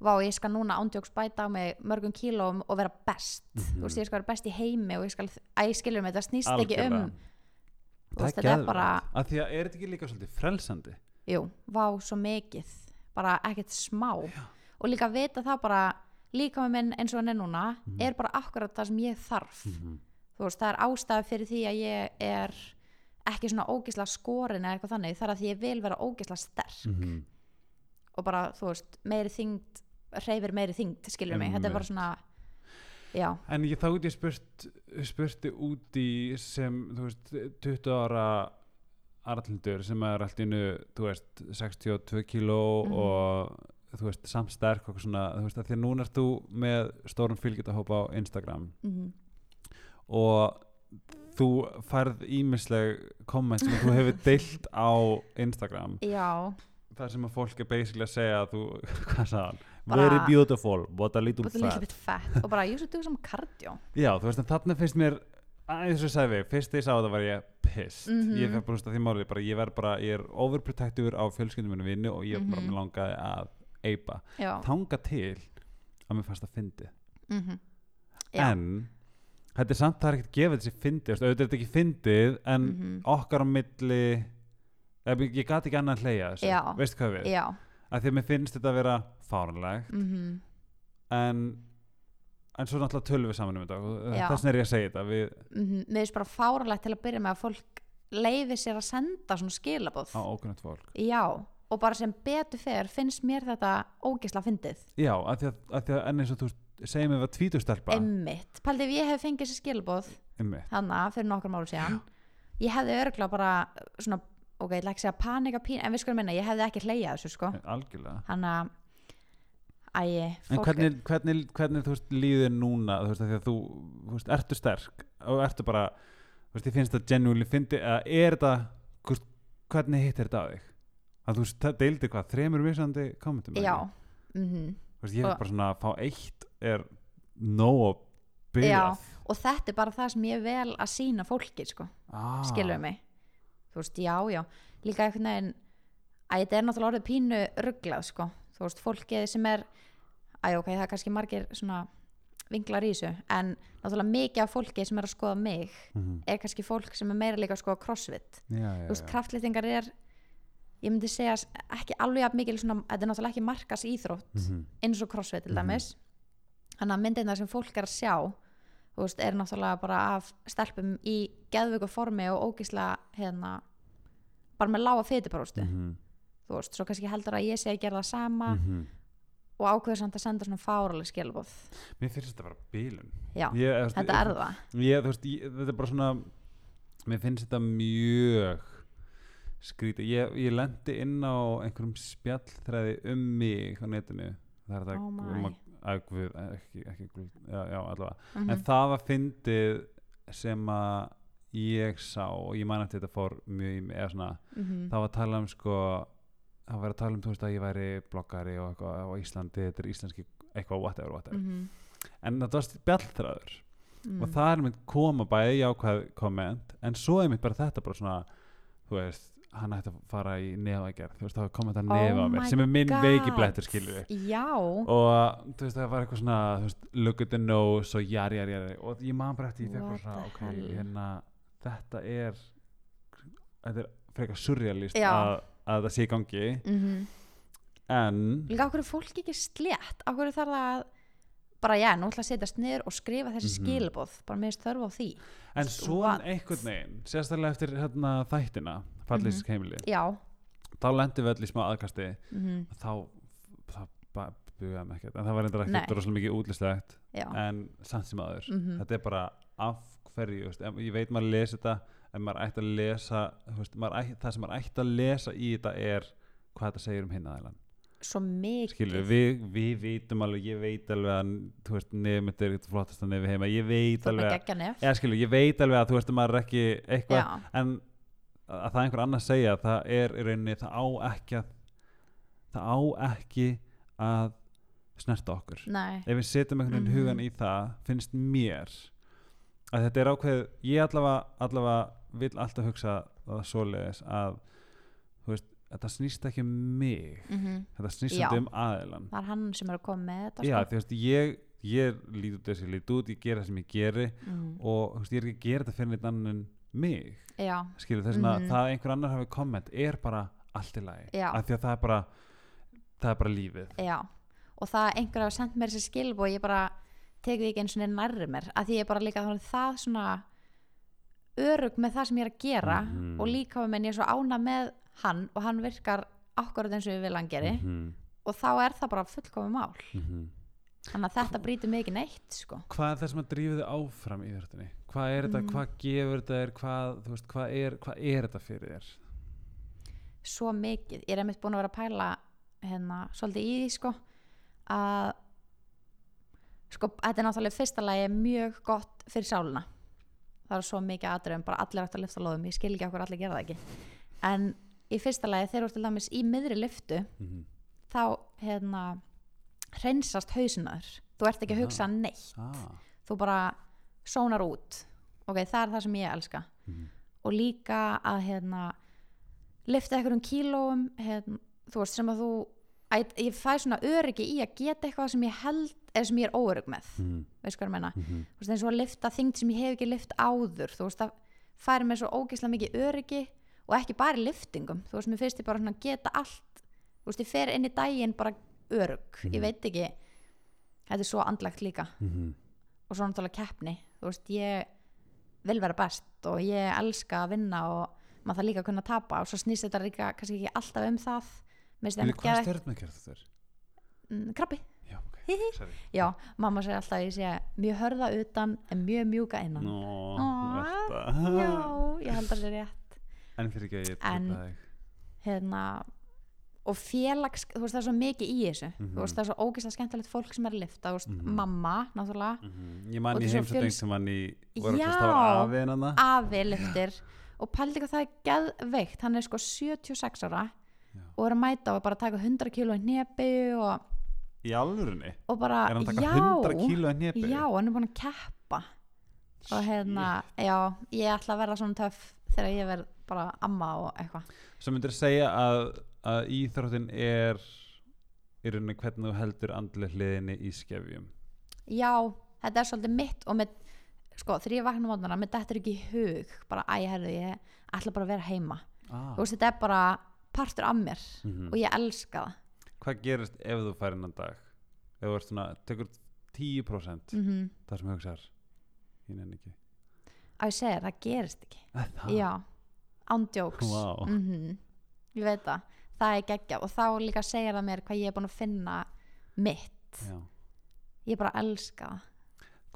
Vá, ég skal núna ándjóks bæta á mig mörgum kílóum og vera best Mhm. þú veist, ég skal vera best í heimi og ég skal, æ, skilur mig, það snýst ekki um Algjörlega. veist, þetta er bara að því að er þetta ekki líka svolítið frelsandi jú, vá, svo mikið bara ekkert smá og líka vita það bara líka með minn eins og hann er núna Mhm. er bara akkurat það sem ég þarf -hmm. þú veist, það er ástæða fyrir því að ég er ekki svona ógisla skorin eða eitthvað þannig, það er að því ég vil vera ógisla sterk Mhm. og bara, þú veist, meiri þyngd hreyfir meiri þyngd, skilur mig þetta er bara Einmitt. svona já, En ég þá út ég spurt, spurti út í sem, þú veist, 20 ára Arnaldur sem er allt innu, þú veist, 62 kíló Mhm. og þú veist, samsterk og svona, þú veist, að því að núna ert þú með stórum fylgjitahópa á Instagram mm og þú færð ímisleg komment sem þú hefur deilt á Instagram já, þar sem að fólk er basically að segja að þú, [LAUGHS] hvað sagði hann? Bara- Very beautiful, but a little little fat. bit fat. Og bara, you should do some cardio Já, þú veist, en þarna finnst mér aðeins og við, fyrst þegar ég sá þetta var ég pissed, Mhm. ég fekk bara að því máli bara, ég bara, ég er overprotective á fjölskyldum minni vinnu og ég Mhm. mig langaði að eipa, já, þanga til að mér fannst að fyndi mm já. en þetta er samt það er ekkert gefið þessi fyndi, auðvitað er þetta ekki fyndið en Mhm. okkar á milli ég, ég gati ekki annað að hleyja þessu veistu hvað við, já, að því að mér finnst þetta að vera fáranlegt mm en en svo náttúrulega tölum við saman um þetta Já. þess vegna er ég að segja þetta. Við mm mér finnst bara fáralegt til að byrja með að fólk leifi sér að senda svona skilabóð á ókunnat fólk. Já, og bara sem betur fer finnst mér þetta ógisla fyndið. Já, að því að, að, því að enn eins og þú segjum við að tvítugsstelpa emmitt, pældi ef ég hef fengið þessi skilabóð Einmitt. hana fyrir nokkur málu síðan ég hefði örgla bara svona, ok, ég ætla ekki að segja panika pín, en við skulum minna, ég hefði ekki hleyjað þessu sko, algjörlega. Hana æi, En fólk hvernig, hvernig, hvernig þú veist, líður núna þú veist, að því að þú, þú veist, ertu sterk og ertu bara, þú veist, ég finnst það genuinely fyndi, eða er veist, hvernig hittir þetta á þig? Að þú veist, það deildi hvað, þremur misandi kommentum já, ekki? mhm. Þú veist, ég er Og- bara svona að fá eitt er nóg að byrja Já, og þetta er bara það sem ég vel að sína fólki sko, ah. skilur mig þú veist, já, já. Líka einhvern veginn að þetta er náttúrulega orðið pínu rugglað sko, þú veist, fólkið sem er að ok, það er kannski margir svona vinklar í þessu, en náttúrulega mikið af fólki sem er að skoða mig mm er kannski fólk sem er meira líka að skoða crossfit. Já, já, þú veist, kraftlýtingar er ég myndi segja ekki alveg að mikil svona, þetta er náttúrulega ekki markas íþrótt Mhm. eins og crossfit til Mhm. dæmis. Þannig að myndirna sem fólk er að sjá þú veist, er náttúrulega bara af stelpum í geðvöku formi og ógisla hérna bara með lága fytupróstu Mhm. þú veist, svo kannski heldur að ég sé að gera það sama Mhm. og ákveður samt að senda svona fáraleg skilabóð mér finnst þetta bara bílun já, ég, þetta er það. ég, veist, ég, þetta er bara svona mér finnst þetta mjög skrítið. Ég, ég lendi inn á einhverjum spjallþræði um mig á netinu. Það er þetta Oh um ekki, ekki guð, já, já, allavega. Mhm. en það var fyndið sem að ég sá og ég man eftir þetta fór mjög í mig eða svona, Mhm. það var að tala um sko það var að tala um þú veist að ég væri bloggari og eitthvað á Íslandi, þetta er íslenski eitthvað whatever, whatever Mhm. en þetta var spjallþræður Mm. og það er mynd koma bæði jákvæð komment en svo er mynd bara þetta bara svona þú veist, hann ætti að fara í nefagerð, þú veist, það var komment að Oh nefa á mér sem er minn God. veiki blettur skilur já, og þú veist, það var eitthvað svona veist, look at the nose og jari, jari, jari og ég man bara eftir, ég fekk bara svona ok, hérna, þetta er þetta er frekar surrealist að, að það sé í gangi. Mhm. En líka okkur er fólk ekki slétt? Okkur þarf það að bara já, nú ætla að setjast niður og skrifa þessi Mhm. skilabóð bara með þörf á því. En svo What? einhvern veginn, sérstaklega eftir hérna, þættina, fallist Mhm. heimili já, þá lendi við öll í smá aðkasti. Mhm, þá það bugaði mig ekkert. En það var reyndar ekkert rosalega mikið útlistlegt. Já. En samt sem aður Mhm. þetta er bara af þú veist, ef- ég veit maður lesi þetta en maður ætti að lesa veist, maður ætti, það sem maður ætti að lesa í þetta er hvað þetta segir um hinn aðeinan svo mikið. Við, við vitum alveg ég veit alveg að þú veist, nefn þetta er flottasta nefn heima, ég veit alveg að, skilur, ég veit alveg að þú veist, maður er ekki eitthvað já, en að það einhver annar segja það er í rauninni, það á ekki að það á ekki að snerta okkur. Nei, ef við setjum einhvern veginn Mhm. hugan í það finnst mér að þetta er ákveð ég allavega, allavega vil alltaf hugsa það svoleiðis að þú veist, þetta snýst ekki um mig. Mhm. Þetta snýst svolítið um aðilan það er hann sem er að koma með þetta já, sko. þú veist, ég, ég lít út þess að ég lít út ég gera það sem ég geri Mhm. og þú veist, ég er ekki að gera þetta fyrir neitt annan en mig. Þess að Mhm. það að einhver annar hafi komment er bara allt í lagi. Já. af því að það er bara það er bara lífið. Já. Og það einhver hafa sendt mér þessi skilabóð og ég bara tek því ekki eins og nærri mér að því ég er bara líka það svona örug með það sem ég er að gera Mhm. og líka með ég er svo ána með hann og hann virkar akkurat eins og ég vil hann geri Mhm, og þá er það bara fullkomi mál mhm. þannig að þetta brýtur mig ekki neitt sko. hvað er það sem að drífa þig áfram í þörtunni hvað er þetta, Mm. hvað gefur þetta þér hvað, þú veist, hvað er, hvað er þetta fyrir þér svo mikið, ég er einmitt búin að vera að pæla hérna svolítið í því sko að sko, þetta er náttúrulega fyrsta lagi mjög gott fyrir sáluna það er svo mikið aðröðum, bara allir átt að lyfta lóðum. Ég skil ekki okkur allir gera það ekki. En í fyrsta lagi þegar þú ert til dæmis í miðri lyftu mm þá hérna hreinsast hausinnaður þú ert ekki að hugsa neitt. Ah. þú bara sónar út. Ok, það er það sem ég elska. Mhm. og líka að hérna lifta einhverjum kílóum hérna, þú veist sem að þú að, ég fæ svona öryggi í að geta eitthvað sem ég held eða sem ég er óörygg með. Mm veist hvað ég meina, -hmm. þú veist eins og að lifta þyngd sem ég hef ekki lift áður. Þú veist það færi mér svo ógeðslega mikið öryggi og ekki bara í liftingum þú veist mér finnst ég bara svona geta allt. Þú veist ég fer inn í daginn bara örygg Mhm. ég veit ekki. Þetta er svo andlagt líka. Mm og svo náttúrulega keppni. Þú veist, ég vil vera best og ég elska að vinna og maður þarf líka að kunna tapa. Og svo snýst þetta líka kannski ekki alltaf um það Hvað einmitt geðveikt- stjörn með gerð þetta er? Mm, krabbi, Já, ok, sorry. Já, mamma segir alltaf að ég sé mjög hörða utan en mjög mjúka innan. Nó, Ó, já, ég held að það er rétt. En fyrir ekki að ég trúpa þig. hérna og félags, þú veist það er svo mikið í þessu. Mhm. þú veist það er svo ógeðslega skemmtilegt fólk sem er að lifta, þú veist, Mhm. mamma náttúrulega, Mhm. Ég man Og í er heimsölding sem hann í Já. að afi liftir og pældi hvað það er geðveikt. Hann er sko 76 ára Já. og er að mæta og bara taka 100 kíló í nebi og, Í alvörunni? og bara, Er hann að taka já 100 kíló í hnepi? já, hann er búin að keppa og hérna, já, ég ætla að verða svona töff þegar ég verð bara amma og eitthvað Svo myndir segja að, að íþróttin er í rauninni hvernig þú heldur andlega hliðinni í skefjum já, þetta er svolítið mitt og með, sko, þegar ég vakna mótnana með þetta er ekki hug, bara æ, herðu ég ætla bara að vera heima, ah. þú veist, þetta er bara partur af mér Mhm. og ég elska það. Hvað gerist ef þú fær innan dag? Ef þú svona, tekur 10% mm það sem hugsar? Ég nenni ekki. Að ég segja það gerist ekki. Það? já, ándjóks Vá. ég veit það. Það er geggja og þá líka segir það mér hvað ég er búin að finna mitt. Já. ég bara elska það.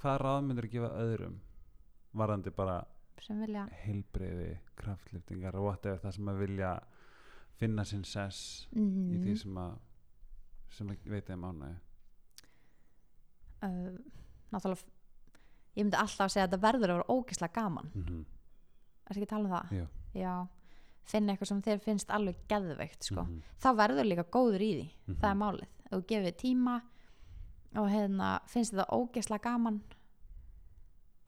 Hvað ráð myndir gefa öðrum varandi bara heilbreyði, kraftliftingar og whatever það sem að vilja finna sinn sess mm í því sem að sem að veit þeim ánægju uh, náttúrulega ég myndi alltaf að segja að þetta verður að vera ógislega gaman mm -hmm. er ekki að tala um það? Jú. já, finna eitthvað sem þér finnst alveg geðveikt sko. Mhm. þá verður líka góður í því Mhm. það er málið, þú þér tíma og hérna, finnst þetta ógislega gaman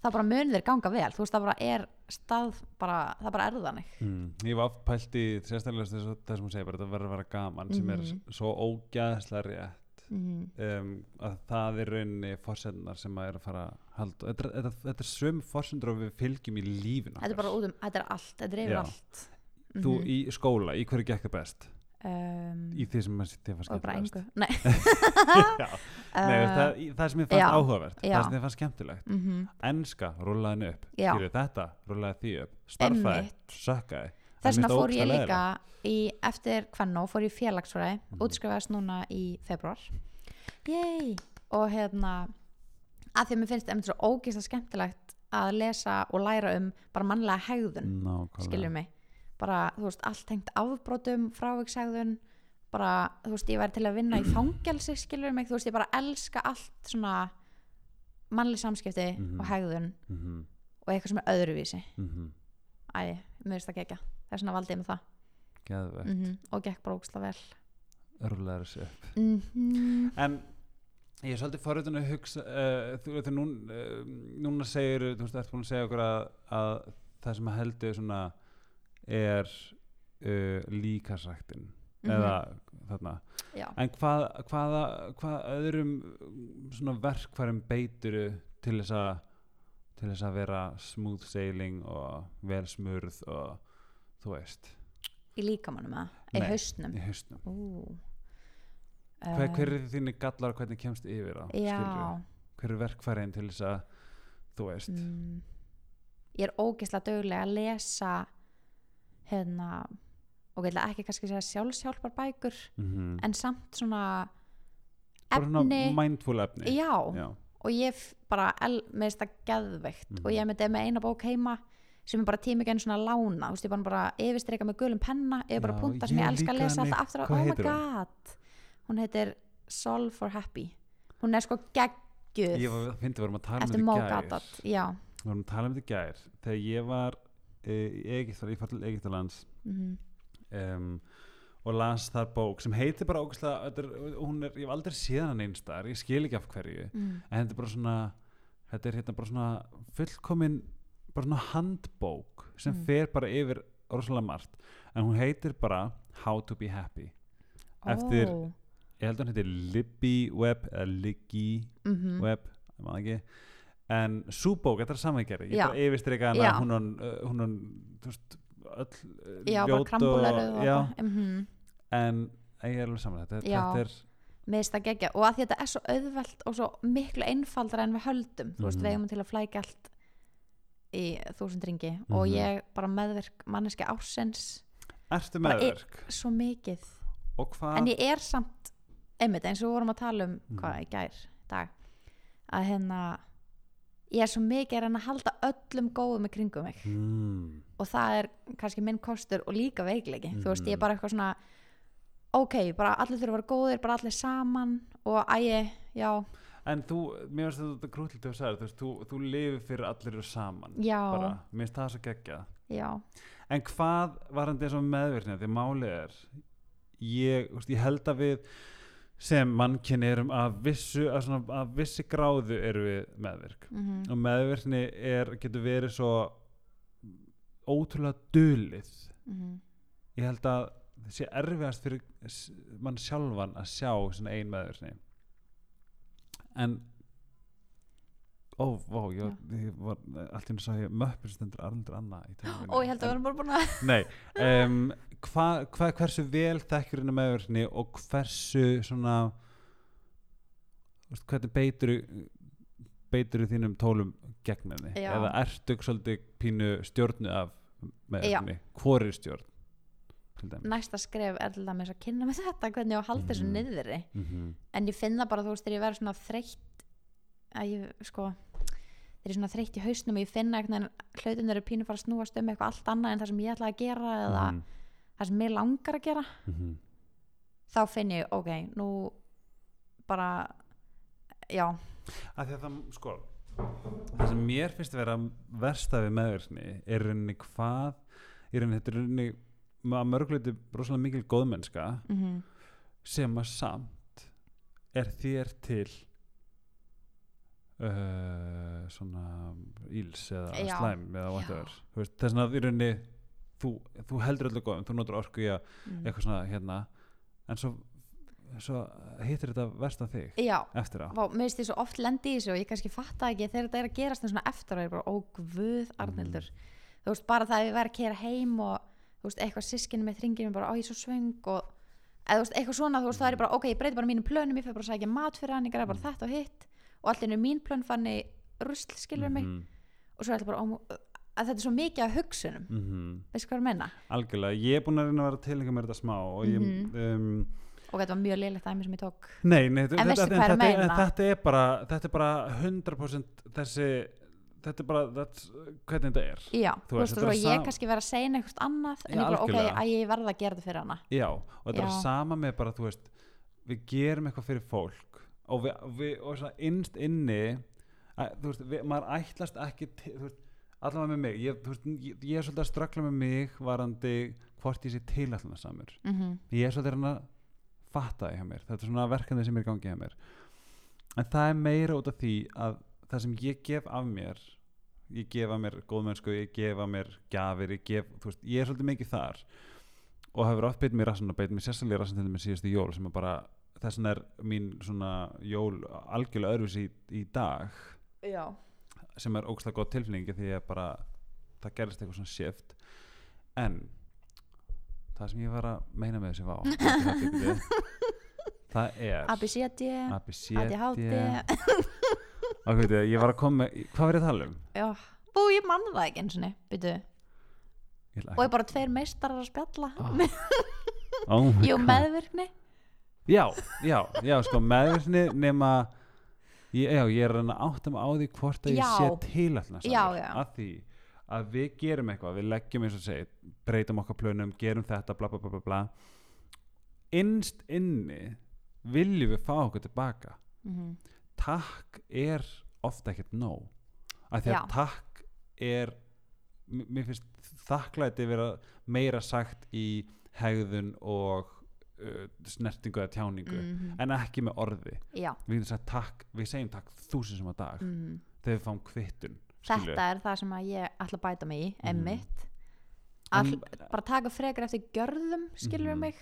það bara munir þér ganga vel þú veist það bara er stað bara, það bara er þannig mm. ég var pælt í sérstaklega þess að það sem hún segir bara þetta verður að vera gaman sem er Mhm. svo ógæðslega rétt mm. um, að það er rauninni fórsendunar sem að er að fara að halda þetta, þetta, þetta er söm fórsendur og við fylgjum í lífinu þetta er bara út um, þetta er allt þetta yfir Já. allt þú Mhm. í skóla, í hverju gekk það best um, í því sem að fannst og bara skemmtilegast. engu. Nei, [LAUGHS] uh, það, það sem ég fannst já, áhugavert já. það sem ég fannst skemmtilegt. Mhm. enska, rúlaði upp. Já. Skilur, þetta, rúlaði því upp. Einmitt. sökkaði. Þess vegna fór ég líka í, eftir hvernó fór ég félagsfræði Mhm. útskrifaðist núna í februar Yay! og hérna að því að mér finnst það svo ógeðslega skemmtilegt að lesa og læra um bara mannlega hegðun skilur mig bara, þú veist, allt tengt afbrotum frávikshegðun bara, þú veist, ég væri til að vinna í [CLEARS THROAT] fangelsi skilur mig, þú veist, ég bara elska allt svona mannleg samskipti Mhm. og hegðun mm -hmm, og eitthvað sem er öðruvísi. Mm -hmm. æ, mér finnst það gegja það er svona valdið með það. Mm og gekk bara ógstlega vel. Rúlaði þessu upp. Mm en ég er svolítið forröðun að hugsa uh, þú veit, nún, uh, núna segir þú veist, eftir búin að segja okkur að, að það sem að heldur svona er uh, líkasræktin eða þarna já, En hvað, hvaða, hvað öðrum um, svona verkfærum beituru til þess að til þess að vera smooth sailing og vel smurð og þú veist, í líkamannum í Nei. haustnum í hausnum. Ú. Hver, Eh, hver er þínni gallar og hvernig kemst yfir á? Hver er verkfærin til þess að þú veist? mm, ég er ógeðslega dögulega að lesa hérna og ég ætla ekki kannski að segja sjálfsjálfar bækur Mm en samt svona Bara efni mindful efni. já, Já. og ég bara el, með þetta geðveikt. Mhm. og ég með með eina bók heima sem er bara tími ekki einu svona að lána veist, ég bara, bara yfirstreika með gulum penna ég bara Já, punta sem ég elska að lesa alltaf aftur oh my god. Hún heitir Solve for Happy. Hún er sko geggjuð. Ég var, fyndi, að tala um eftir. Gaddad já. Við vorum að tala um þetta gær. Þegar ég var í ég fór til Egyptalands mm um, og las þar bók sem heitir bara ógæslega, ég hef aldrei séð hann einstar, ég skil ekki af hverju mm. en þetta er bara svona þetta er hérna bara svona fullkomin bara svona handbók sem Mm. fer bara yfir rosalega margt en hún heitir bara How to be happy Eftir- Ó. ég held að hún heitir Libby Web eða Liggy Mhm. Web ég man það ekki en sú bók, þetta er samangerði ég bara yfirstrika hana, hún hún, uh, hún, hún þú veist, öll uh, já, bara já, eitthvað. Mhm. en ég er alveg saman þetta, þetta er mér finnst það geggja og að þetta er svo auðvelt og svo miklu einfaldara en við höldum þú veist, Mhm. við eigum til að flækja allt í þúsund ringi og Mhm. ég bara meðverk manneski ársins ertu meðverk svo mikið en ég er samt einmitt eins og við vorum að tala um Mhm. hvað í gær dag að hérna ég er svo mikið að reyna að halda öllum góðum í kringum mig. Mm, og það er kannski minn kostur og líka veikleiki. Þú veist, ég er Mhm. bara eitthvað svona ok, bara allir þurfa að vera góðir bara allir saman og ægi, já, en þú, mér finnst þetta krútlit að segja, þú þú, þú lifir fyrir allir saman. Já, bara, mér finnst það svo geggjað. Já. En hvað var hann þess að meðvirkni því málið er ég, ég held að við sem mannkynni erum að vissu að, svona, að vissi gráðu eru við meðvirk. Mm og meðvirkni er, getur verið svo ótrúlega dulið. -hmm. ég held að það sé erfiðast fyrir mann sjálfan að sjá svona ein meðvirkni. En ó, vá, ég, ég var allt í ég möppur stendur Arnaldur Anna í tölvunni. og ég held að við erum bara búin að Nei, [LAUGHS] um, hva, hva, hversu vel þekkir henni meðverkni og hversu svona hvernig beitur beitur þínum tólum gegn henni Já. eða ertu svolítið pínu stjórnu af með Já. henni hvori stjórn næsta skref er til dæmis að kynna með þetta hvernig ég á að halda þessu Mhm. niðri mm en ég finna bara þú veist þegar ég verður svona þreytt að ég sko þegar ég er svona þreytt í hausnum og ég finna veginn hlutin eru pínu fara að snúast um eitthvað allt annað en það sem ég ætla að gera eða Mhm. Það sem mér langar að gera þá finn ég ok, nú bara já, að því að það sko það sem mér finnst að vera versta við meðverkni er í rauninni hvað í rauninni þetta er í rauninni að mörgleiti rosalega mikil góðmennska mm sem að samt er þér til uh, svona íls eða Já. slæm eða whatever. Þú veist, þess að í rauninni þú, þú heldur öllu góðum, þú notur orku í að mm. eitthvað svona hérna en svo, svo hittir þetta verst að þig já. eftir á. Mér finnst því svo oft lendi í þessu og ég kannski fatta ekki þegar þetta er að gerast svona eftir og ég er bara, ó guð Arnildur þú veist, bara það að ég verð að kera heim og þú veist, eitthvað sískinu með þringinu bara, ó ég er svo svöng og eða veist, eitthvað svona, þú veist, það er ég bara, ok, ég breyti bara mínum plönum, ég fyrir bara að sækja mat fyrir hann, ég græði bara þetta og hitt og allir mín plön fann í rusl, skilur mig. Mhm, og svo er þetta bara, ó, að þetta er svo mikið af hugsunum, mhm. veistu hvað ég menna algjörlega, ég er búin að reyna að vera að tilhenga mér þetta smá og ég Mhm. um, og þetta var mjög liðlegt dæmi sem ég tók. Nei, nei þetta, þetta, er að þetta, er- þetta er bara þetta er bara 100% þessi þetta er bara hvernig þetta er. Já, Þú veist, veist, er og að ég sam- kannski verið að segja eitthvað annað en ég bara, ok, að ég verða að gera þetta fyrir hana. Já, og þetta er Já. sama með bara þú veist við gerum eitthvað fyrir fólk og við, við og svona innst inni að, þú veist, við, maður ætlast ekki til, þú veist, allavega með mig. Ég, veist, ég, ég er svolítið að strakla með mig varandi hvort ég sé tilætlana samur mm ég er svolítið að að fatta það hjá mér. Þetta er svona verkefni sem er í gangi hjá mér. En það er meira út af því að það sem ég gef af mér ég gef af mér góðmennsku ég gef af mér gjafir ég, gef, veist, ég er svolítið mikið þar og hefur oft beitt mér rassan og beitt mér sérstaklega rassan til með síðustu jól sem er bara þess vegna er mín svona jól algjörlega öðruvis í, í dag. Já, sem er ógslag góð tilfinningi því að bara það gerist eitthvað svona shift. En það sem ég var að meina með þessi vá [LAUGHS] það er og veit ég, ég var að koma hvað var ég að tala um? já, og ég manna það ekki eins og ætla og ég bara tveir meistarar að spjalla. Ah. [LAUGHS] oh my ég og meðvirkni. Já, já, já, sko meðvirkni nema ég, já, ég er að átta mig á því hvort að ég Já. sé tilætlna Já, já. að því að við gerum eitthvað, við leggjum eins og segi breytum okkar plönum, gerum þetta bla bla bla bla bla innst inni viljum við fá okkur tilbaka mm takk er ofta ekkert nóg af því að Já. takk er mér finnst þakklæti vera meira sagt í hegðun og uh, snertingu eða tjáningu -hmm. en ekki með orði. Já, við, getum sagt takk, við segjum takk þúsinsum á dag mm. þegar við fáum kvittun þetta er það sem að ég ætla að bæta mig í Mhm. emmitt All, bara taka frekar eftir gjörðum skilur Mhm. mig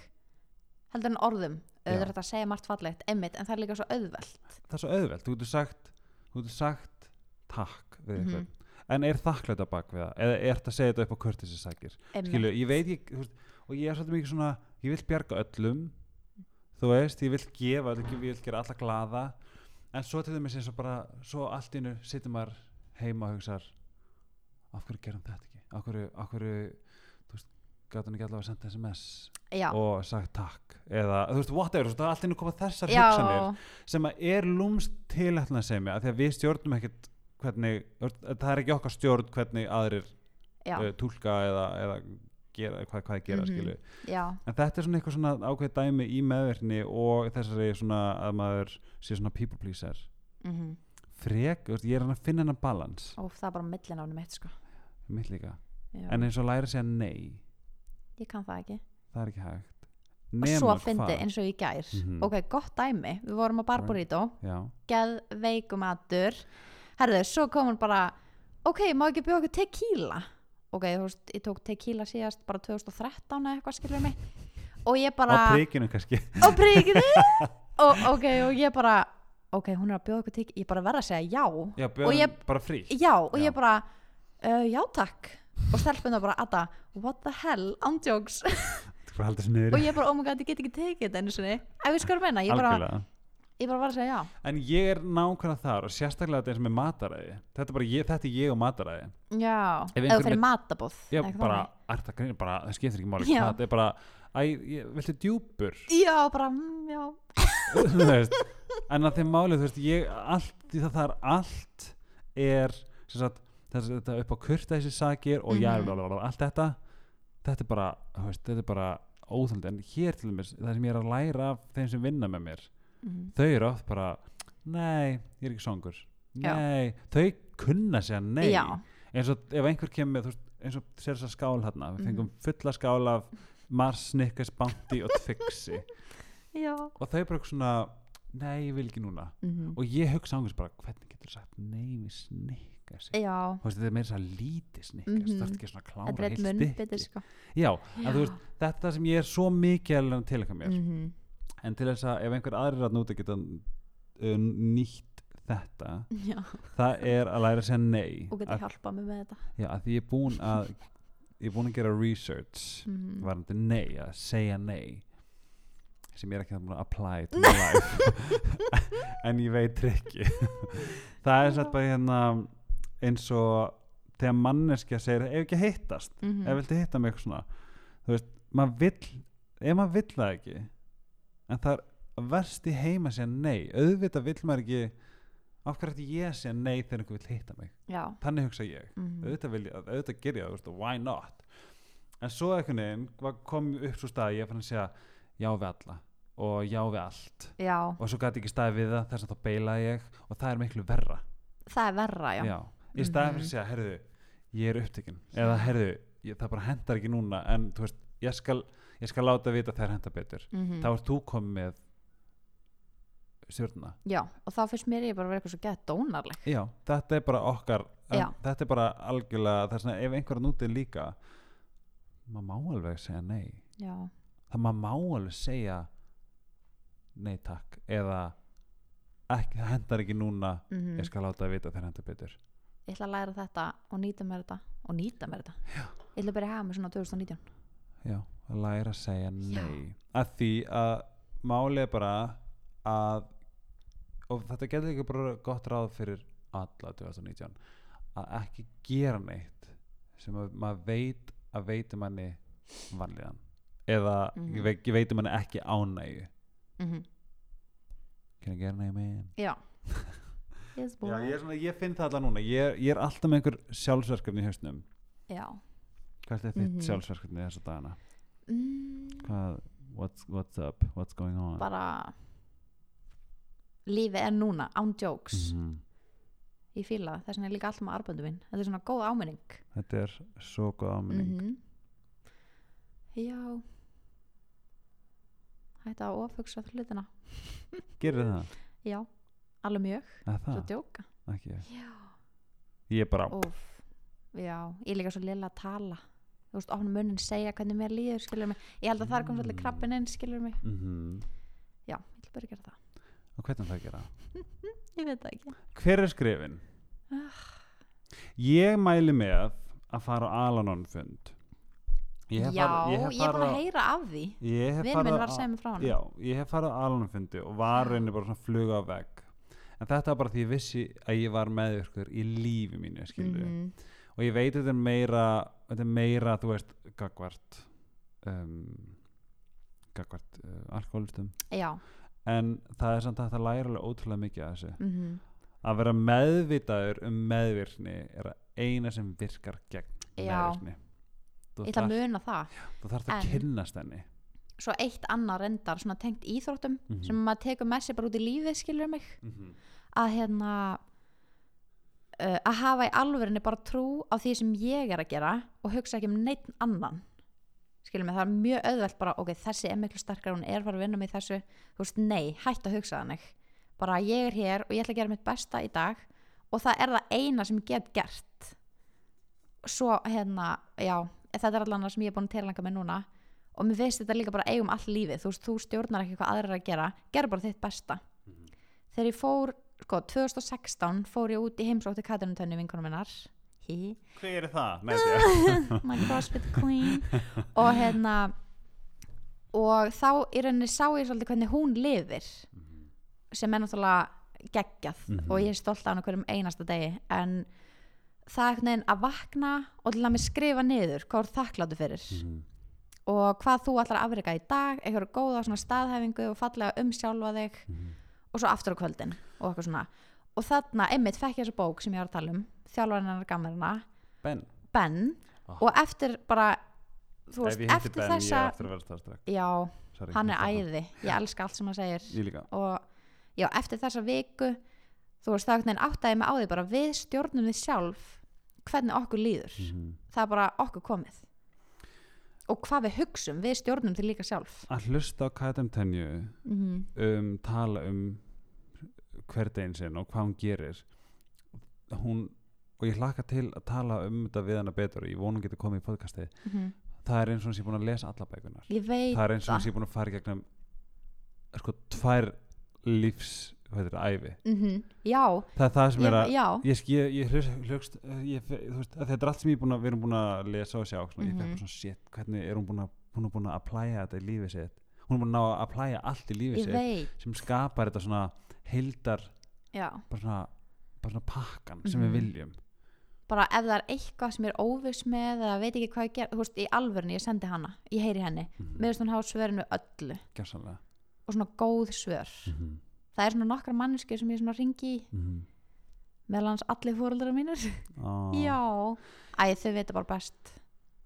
heldur en orðum. Auðvitað að segja margt fallegt emmitt en það er líka svo auðvelt. Það er svo auðvelt, þú getur sagt þú getur sagt takk við Mhm. eitthvað en er þakklæta bak við það? Eða er þetta að segja þetta upp á kurtisi sækir skilu, emmitt ég veit veist, og ég er svolítið mikið svona ég vil bjarga öllum þú veist, ég vil gefa ég vil gera alla glaða. En svo til dæmis eins og bara svo allt innu situr maður heima og hugsar af hverju gerum þetta ekki? Af hverju, af hverju þú veist, gæti hann ekki allavega að senda sms já, og sagt takk? Eða þú veist, whatever, þú veist, allt innu koma þessar já, hugsanir sem að er lúmst tilætlan að segja mig að því að við stjórnum ekkert hvernig, það er ekki okkar stjórn hvernig aðrir uh, túlka eða, eða gera, hvað, hvað gera Mhm. skilu já, en þetta er svona eitthvað svona ákveð dæmi í meðverkni og þessari svona að maður sé svona people pleaser. Mm frek, þú veist, ég er hann að finna hennar balans og það er bara millináni mitt sko. Mitt líka, já. en eins og læra að segja nei. Ég kann það ekki. Það er ekki hægt. Og svo fyndi eins og í gær. Mhm. ok, gott dæmi, við vorum á Barburito já, geðveikum aður herðu, svo kom hann bara ok, má ekki bjóða okkur tequila ok, þú veist, ég tók tequila síðast bara 2013 eða eitthvað skilur mig. Og ég bara á príkinu kannski. Á príkinu [LAUGHS] og ok, og ég bara ok, hún er að bjóða okkur tequila, ég bara verða að segja já. Já, Og ég- bara frí já, og Já. ég bara uh, já takk. Og stelpun það bara, Adda, what the hell? Andjóks, og ég bara, oh my god, ég get ekki tekið þetta einu sinni, ef við skorum menna, ég bara algjörlega ég bara var að segja já en ég er nákvæmlega þar og sérstaklega þetta eins og með mataræði þetta er bara ég, þetta er ég og mataræði já, Ef ef einhver þú fyrir með- matabóð ég eitthvað bara, þannig. er það greinir bara, það skiptir ekki máli Já. hvað, þetta er bara, æ, ég, viltu djúpur já, bara, mm, já [LAUGHS] þú veist, en að þeim máli þú veist, ég, allt, því það, það er allt er, sem sagt þess, þetta upp á kurta þessi sakir og já, Mhm. blablabla, allt þetta þetta er bara, þú veist, þetta er bara óþaldi, en hér til dæmis, það sem ég er að læra af þeim sem vinna með mér Mhm. þau eru oft bara, nei ég er ekki songur, Já. nei. Þau kunna segja nei. Já, eins og ef einhver kemur veist, eins og sér þess að skál hérna, við Mhm. fengum fulla skál af Mars, Snickers, Bounty og Twixi já. Og þau bara svona nei, ég vil ekki núna. Mhm. og ég hugsa ángus bara, hvernig getur þú sagt nei við Snickers? Já, þetta er meira svo lítið Snickers. Mhm. það er ekki svona klára heilt stykki sko. Já, þetta sem ég er svo mikið að tilhaka mér. Mhm. En til þess að ef einhver aðrir að núti geta uh, nýtt þetta [LAUGHS] já, það er að læra að segja nei. Og geta að, hjálpað mér með þetta. Já, að því ég er búin að ég er búin að gera research Mhm. varandi nei, að segja nei sem ég er ekki búin að apply to my [LAUGHS] life. [LAUGHS] En ég veit trikki það er satt bara hérna eins og þegar manneskja segir ef ekki að hittast? Mhm. ef viltu hitta mig eitthvað svona? Þú veist, maður vill ef maður vill það ekki en það er verst í heima að segja nei. Auðvitað vill maður ekki af hverju ætti ég að segja nei þegar einhver vill hitta mig? Já, þannig hugsa ég. Mhm. auðvitað, vil ég, auðvitað ger ég það, why not? En svo einhvern veginn kom upp svo stað að ég fann að segja já við alla. Og já við allt. Já, og svo gæti ekki staðið við það þess að þá beilaði ég. Og það er miklu verra. Það er verra, já, í staðið fyrir Mhm. að segja, herðu ég er upptekinn, eða herðu ég, það bara hendar ekki núna. En þú veist, ég skal, ég skal láta vita þegar hendar betur. Mhm. þá ert þú komið með stjórna já og þá finnst mér ég bara að vera eitthvað svo gett dónarleg. Já, þetta er bara okkar en þetta er bara algjörlega það er svona, ef einhverja núti líka maður má alveg segja nei. Já, það maður má alveg segja nei takk eða ekki, það hendar ekki núna mhm. ég skal láta það vita þegar hendar betur. Ég ætla að læra þetta og nýta mér þetta og nýta mér þetta. Já. ég ætla að byrja að hafa mig svona 2019 já, að læra að segja Já. nei að því að málið er bara að og þetta getur ekki bara gott ráð fyrir alla 2019 að ekki gera neitt sem að maður veit að veitum manni vanlíðan eða mm. veit, veitum manni ekki ánægju mm can I get an amen já [LAUGHS] yes. Já, ég, svona, ég finn það alltaf núna ég ég er alltaf með einhver sjálfsverkefni í hausnum já. Hvert er þitt Mhm. sjálfsverkefni þessa dagana? Mm, Hvað, what's, what's up? What's going on? bara lífið er núna án jokes. Mhm. ég fíla það, þess vegna er líka alltaf með arböndu minn þetta er svona góð áminning. Þetta er svo góð áminning. Mhm. já. Hætta að ofugsa hlutina. Gerir það? já, alveg mjög, svo djóka. Ekki já, Ég er bara Úf, já, ég líka svo lilla að tala þú veist, opna munnin segja hvernig mér líður skilur mig, ég held að það er komið Mm. krabbin inn skilur mig, mm já, ég ætla bara gera það Og hvernig það að gera? [LAUGHS] ég veit það ekki Hver er skrifin? Ah. Ég mæli með að fara á Alanon fund Ég hef já, ég búin farið að heyra af því Ég hef vinn farið minn var að segja mig frá hann Já, ég hef farið á alunfundi og var reyni bara svona fluga á vegg en þetta var bara því ég vissi að ég var meðvirkur í lífi mínu, skilur Mhm. Og ég veit þetta er meira þetta er meira, þú veist, gagvart um, gagvart uh, alkoholistum já, en það er samt að það læra alveg ótrúlega mikið af þessu. Mhm, að vera meðvitaður um meðvirkni er að eina sem virkar gegn Já. meðvirkni. Þú ég ætla að muna það. Þú þarft að En- kynnast henni. svo eitt annað reyndar, svona tengt íþróttum Mhm. sem maður tekur með sér bara út í lífið skilur mig, mm -hmm. að hérna uh, að hafa í alvörinni bara trú á því sem ég er að gera og hugsa ekki um neitt annan. Skilur mig, það er mjög auðvelt bara ok, þessi er miklu sterkar, hún er bara að vinna mig þessu. Þú veist, nei, hætt að hugsa þannig. Bara ég er hér og ég ætla að gera mitt besta í dag og það er það eina sem ég get gert. Svo hérna, já þetta er allan það sem ég er búin að tilanga með núna og mér finnst þetta líka bara eigum all lífið. Þú veist, þú stjórnar ekki hvað aðrir eru að gera gerð bara þitt besta. Þegar ég fór, sko, 2016 fór ég út í heimsótti Katrinutönni vinkonum minnar hver er það? [LAUGHS] My crossfit queen og hérna og þá í rauninni sá ég svolítið hvernig hún lifir sem er náttúrulega geggjað Mhm. og ég er stolt af hann hverjum einasta degi en það er veginn að vakna og til að mig skrifa niður hvað þú þakkláttu fyrir Mhm. og hvað þú ætlar að afrika í dag eitthvað góða staðhæfingu og fallega um sjálfa þig Mhm. Og svo aftur á kvöldin og eitthvað svona. Og þarna, einmitt fekk ég þessa bók sem ég var að tala um þjálfarinn hennar gamarina Ben, Ben. Ah. og eftir bara þú veist, ég eftir Ben þessa ég eftir að já, Sorry, hann er ég æði. Ég elska allt sem hann segir. Ég og já, eftir þessa viku þú veist, það er einhvern veginn áttæði mig á því bara við stjórnum við sjálf hvernig okkur líður. Mhm. það er bara okkur komið og hvað við hugsum, við stjórnum því líka sjálf. Að hlusta á Katem Tenju mm um tala um hverdegin sinn og hvað hún gerir. Hún og ég hlakka til að tala um þetta við hana betur ég hún getur komið í podcastið. -hmm. það er eins og hún sé búin að lesa alla bækunar ég það er eins og hún það. sé búin að fara í gegnum sko tvær lífs hvað er þetta, æfi mm já, það er það sem er að ég, ég, ég að þetta er allt sem er að, við erum búin að lesa og sjá, svona, ég fekk Mhm. svona shit, hvernig er hún búin að, hún er búin að applæja þetta í lífið sitt? Hún er búin að ná að applæja allt í lífið sitt sem skapar þetta svona heildar bara svona, bara svona pakkan sem við Mhm. viljum. Bara ef það er eitthvað sem ég er óviss með eða veit ekki hvað ég ger, þú veist, í alvörni ég sendi hana, ég heyri henni. Mm mér finnst hún hafa svörinu öllu. Gjörsamlega. Og svona góð svör. Mm það er svona nokkra manneskir sem ég svona ringi í. -hmm. meðal hans allir fóreldra mínir. Já, æ þau veit bara best.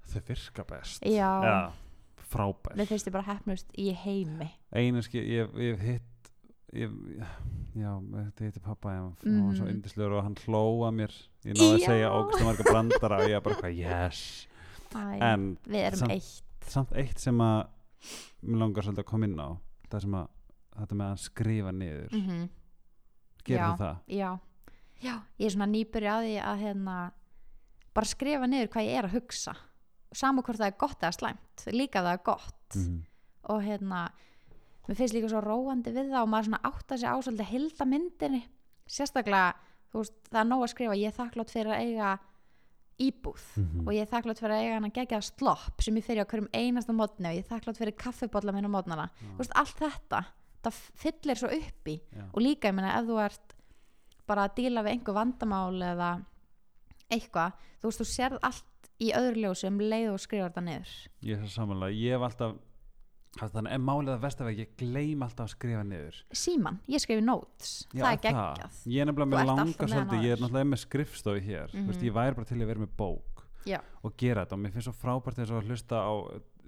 Þau virka best. Já, Já, frábær mér finnst ég bara hefnust í heimi. Einu skil, ég hef hitt ég, já, þetta hitti pappa en hann var svo Mhm. yndislegur og hann hlóa mér. Ég náði að Já. segja ógstu marga brandara og ég bara hvað, yes. Æ, en við erum samt- eitt. samt eitt sem að mér langar svolítið að koma inn á það sem að þetta með að skrifa niður. Mm mm gerir Já. það? já, já, ég er svona nýbyrja á því að hérna bara skrifa niður hvað ég er að hugsa. Saman hvort það er gott eða slæmt líka það er gott. Mm og hérna mér finnst líka svo róandi við það og maður svona átta sig á svolítið hilda myndinni sérstaklega, þú veist, það er nóg að skrifa ég er þakklátt fyrir að eiga íbúð. Mhm. og ég er þakklátt fyrir að eiga hann að gegja slopp sem ég fyrir á hverjum einasta mótni og ég er þakklátt fyrir kaffibólla minn á mótnana þú veist, allt þetta, það fyllir svo upp í. Já. og líka, ég meina, ef þú ert bara að díla við einhver vandamál eða eitthvað, þú veist, þú sérð allt í öðru ljósi um leið og skrifar þetta niður. Ég er það samanlega, ég hef alltaf þannig en málið að versta vegi ég gleym alltaf að skrifa niður. Síman, ég skrifi notes. Já, það er geggjað. Ég er nefnilega með langa svolítið, ég er náttúrulega með skrifstofi hér. Mm Mhm. ég væri bara til að vera með bók Já. og gera þetta og mér finnst svo frábært þess að hlusta á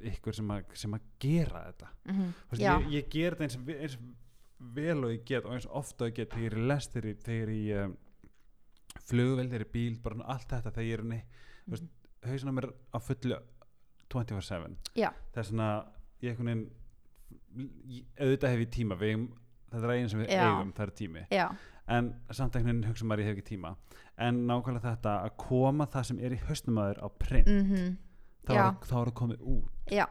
ykkur sem að, sem að gera þetta mm veist, Já. ég, ég ger þetta eins, eins vel og ég get og eins ofta og ég get þegar ég er í lest, þegar ég- er í um, flugvel, þegar ég er í bíl bara allt þetta þegar ég er inn Mhm. í hausinn á mér á fullu 24-7 Já. það er svona ég einhvern veginn auðvitað hef ég tíma við, eigum- þetta er einn sem við Já. eigum, það er tími Já, en samt einhvern veginn hugsa maður ég hef ekki tíma en nákvæmlega þetta að koma það sem er í hausnum aður á print mm þá, Já. er, þá er það komið út já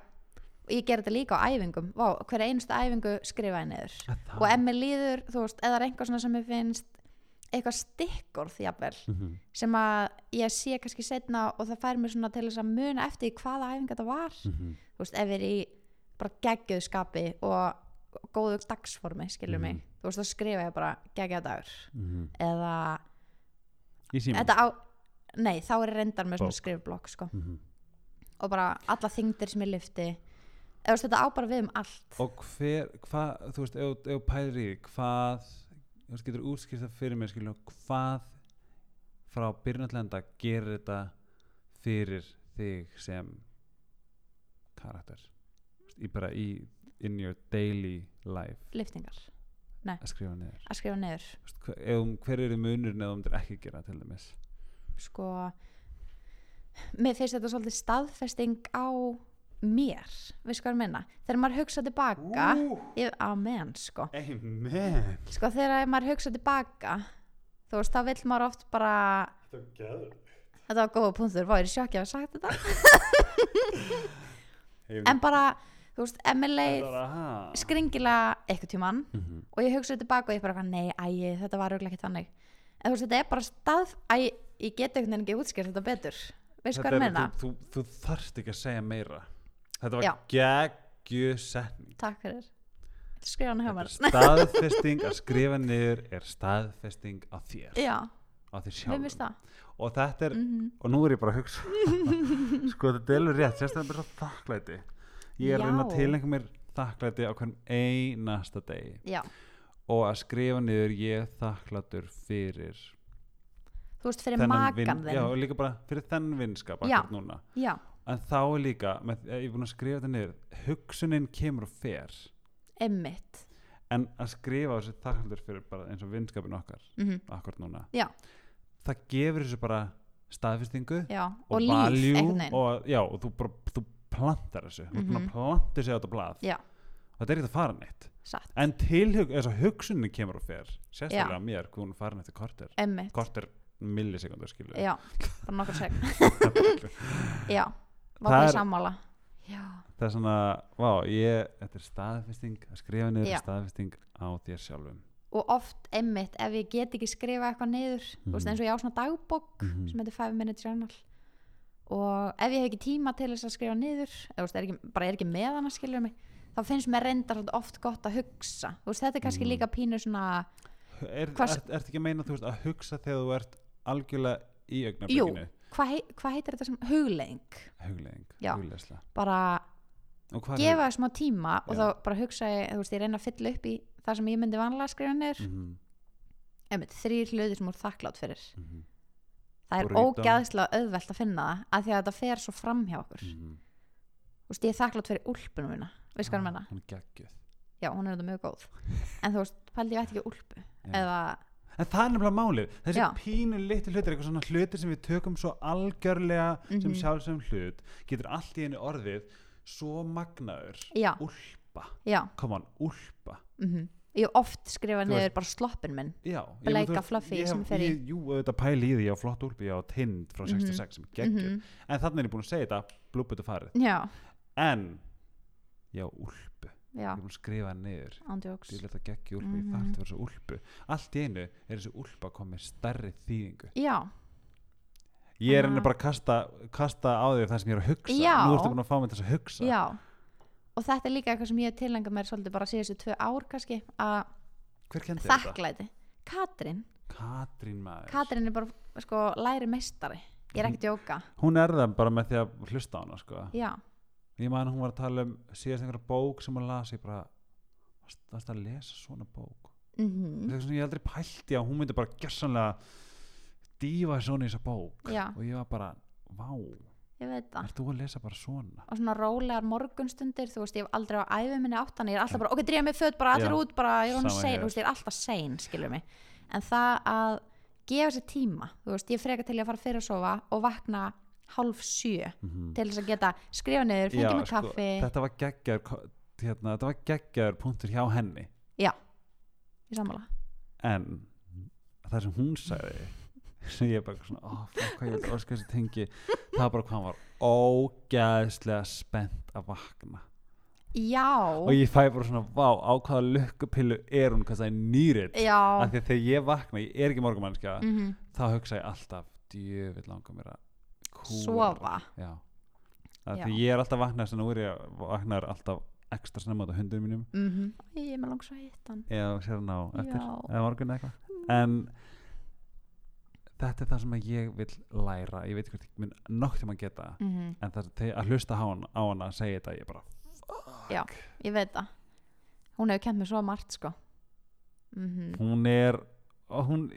og ég ger þetta líka á æfingum Vá, hver einustu æfingu skrifa ég niður það, og ef mér líður, þú veist, eða er einhver svona sem mér finnst eitthvað stikkorð jafnvel, Mhm. sem að ég sé kannski setna og það fær mér svona til þess að muna eftir hvaða æfinga þetta var Mhm. þú veist, ef ég er í bara geggjöðu skapi og góðu dagsformi, skilur mig Mhm. þú veist, þá skrifa ég bara geggjöðu dagur Mhm. eða, í síma á nei, þá er ég reyndar með svona skrifblokk sko. Og bara alla þingdir sem ég lifti eða þetta á bara við um allt. Og hver, hvað, þú veist, ef ef því, hvað þú veist, getur útskýrt það fyrir mér skilur, hvað frá byrjunallenda gerir þetta fyrir þig sem karakter? Í bara í in your daily life. Liftingar, að skrifa niður. Að skrifa niður. Þú veist, hver, ef, hver eru munurinn eða um þetta ekki gera til dæmis? Sko mér finnst þetta svolítið staðfesting á mér, hvað ég menna þegar maður hugsa tilbaka ég, amen, sko. Amen. Sko þegar maður hugsa tilbaka þú veist, þá vill maður oft bara þetta var góða punktur, hvað er sjokki að hafa sagt þetta. [LAUGHS] En bara, þú veist, leið skringilega eitthvað tíman Mhm. og ég hugsa tilbaka og ég bara, nei, æ, þetta var auðvitað ekki þannig. En þú veist, þetta er bara stað æ, ég get einhvern veginn ekki útskýrt þetta betur veist hvað ég menna? þú, þú, þú þarft ekki að segja meira. Þetta Já. var geggju setning. Takk fyrir. Skrifa hann mér? [LAUGHS] staðfesting að skrifa niður er staðfesting á þér. Já, á þér sjálfum. og þetta er, mm og nú er ég bara að hugsa. [LAUGHS] Sko þetta er alveg rétt sérstaklega bara þakklæti. Ég er reyna að Já. tilengja mér þakklæti á hvern einasta degi. Já, og að skrifa niður ég er þakklætur fyrir þú veist fyrir makan já, og þinn líka bara fyrir þennan vinskap Já. já, en þá er líka, með, ég er búin að skrifa þetta niður hugsunin kemur og fer. Emmitt en að skrifa þessi þakklætur fyrir bara eins og vinskapin okkar mm akkurat núna Já. það gefur þessu bara staðfestingu og, og, veginn. og, og þú, bara, þú plantar þessu. Þú mm Mhm. -hmm. plantar þessu á þetta og þetta er ekki að fara neitt. Satt, en að hugsunin kemur og fer sérstaklega mér, hún er farin eftir korter. Korter millisekundur skilur já, bara nokkur seg [LAUGHS] [LAUGHS] já, var Það er- sammála. Já, það er svona, vá, ég þetta er staðfesting, að skrifa niður er staðfesting á þér sjálfum. Og oft emmitt ef ég get ekki skrifa eitthvað niður veist Mhm. eins og ég á svona dagbók Mhm. sem heitir 5 minute journal. Og ef ég hef ekki tíma til þess að skrifa niður eða er ekki, bara er ekki með hana skilur mig þá finnst mér reyndar oft gott að hugsa. Veist, þetta er kannski Mhm. líka pínu svona er, Hvers- ert, ekki að meina þú veist, að hugsa þegar þú ert algjörlega í augnablikinu. Hvað hei, hva heitir þetta sem Já. hugleðsla bara gefa það smá tíma og Já. þá bara hugsa ég, þú veist, ég reyna að fylla upp í það sem ég myndi vanlega að skrifa niður. Mm -hmm, einmitt, þrýr hluti sem úr þakklátt fyrir. Mm það er ógæðslega auðvelt að finna það af því að þetta fer svo fram hjá okkur. -hmm. þú veist, ég er þakklátt fyrir úlpunum mína. Veist hvað ég menna? hún er geggjöð Já, hún er þetta mjög góð. En þú veist, pældi ég veit ekki úlpu eða, En það er nefnilega málið, þessi Já. pínu litlu hlutir, eitthvað svona hlutir sem við tökum svo algjörlega sem Mhm. sjálfsögum hlut, getur allt í einu orðið svo magnaður, já, úlpa, já. Come on, úlpa. mm ég hef oft skrifað niður bara sloppin minn. Bleika ég sem fer í. Jú, auðvitað pæli í því, á flott úlpi, á tind frá 66 sem er geggjöð, Mhm. en þannig er ég búin að segja þetta, blúbut og farið, já, en, já, úlpu, ég já, er búin að skrifa hann niður, ég vil þetta geggja úlpu, ég Mhm. þarf þetta verið svo úlpu, allt í einu er þessi úlpa komið stærri þýðingu. já, Ég er henni að- bara að kasta, kasta á því það sem ég er að hugsa. Já. Nú ertu búin að fá mig til þess að hugsa. Já. Og þetta er líka eitthvað sem ég hef tilengað mér svolítið bara síðustu tvö ár kannski að þakklæti. Katrín, Katrín Katrín er bara sko læri meistari, ég er ekki að djóka Hún er það bara með því að hlusta á hana sko. já, Ég man að hún var að tala um síðast einhverja bók sem hún las Ég bara, það er að lesa svona bók? Mhm. Það er svona ég aldrei pælti að hún myndi bara gersanlega dífa svona í þessa bók. Já. Og ég var bara, vá, ég veit það. Ert þú að lesa bara svona? og svona rólegar morgunstundir þú veist, ég hef aldrei á æfi minni áttan ég er alltaf bara, ok, drífa mig föt bara allir Já, út bara, ég er sein, veist, ég er alltaf sein skilur mig, en það að gefa sér tíma, þú veist, ég freka til ég að fara fyrir að sofa og vakna hálf sjö Mm til þess að geta skrifa niður, fengið mig sko, kaffi. þetta var geggjar hérna, þetta var geggjar punktur hjá henni. Já, ég sammála. En það sem hún sagði [LAUGHS] sem ég bara svona, fuck, hvað ég vil óska þessi tengi það var bara hvað hann var ógæðslega spennt að vakna. Já, og ég fæ bara svona, vá, á hvaða lukkupillu er hún, hvað það er nýrit af því að þegar ég vakna, ég er ekki morgumannskja mm þá hugsa ég alltaf, djöfitt langar mér að sofa. Já. af Já. því ég er alltaf vaknað sem nú er ég vaknar alltaf ekstra snemma á hundum mínum. Mm ég er með langs að hitta hann. Eða sér hann á eftir Já. eða morgun eitthvað. En þetta er það sem ég vil læra. Ég veit hvort ég mun nokk til að geta mm en það er að hlusta á hana, á hana að segja þetta ég bara já, ég veit það. Hún hefur kent mér svo margt sko. Mm hún er og hún,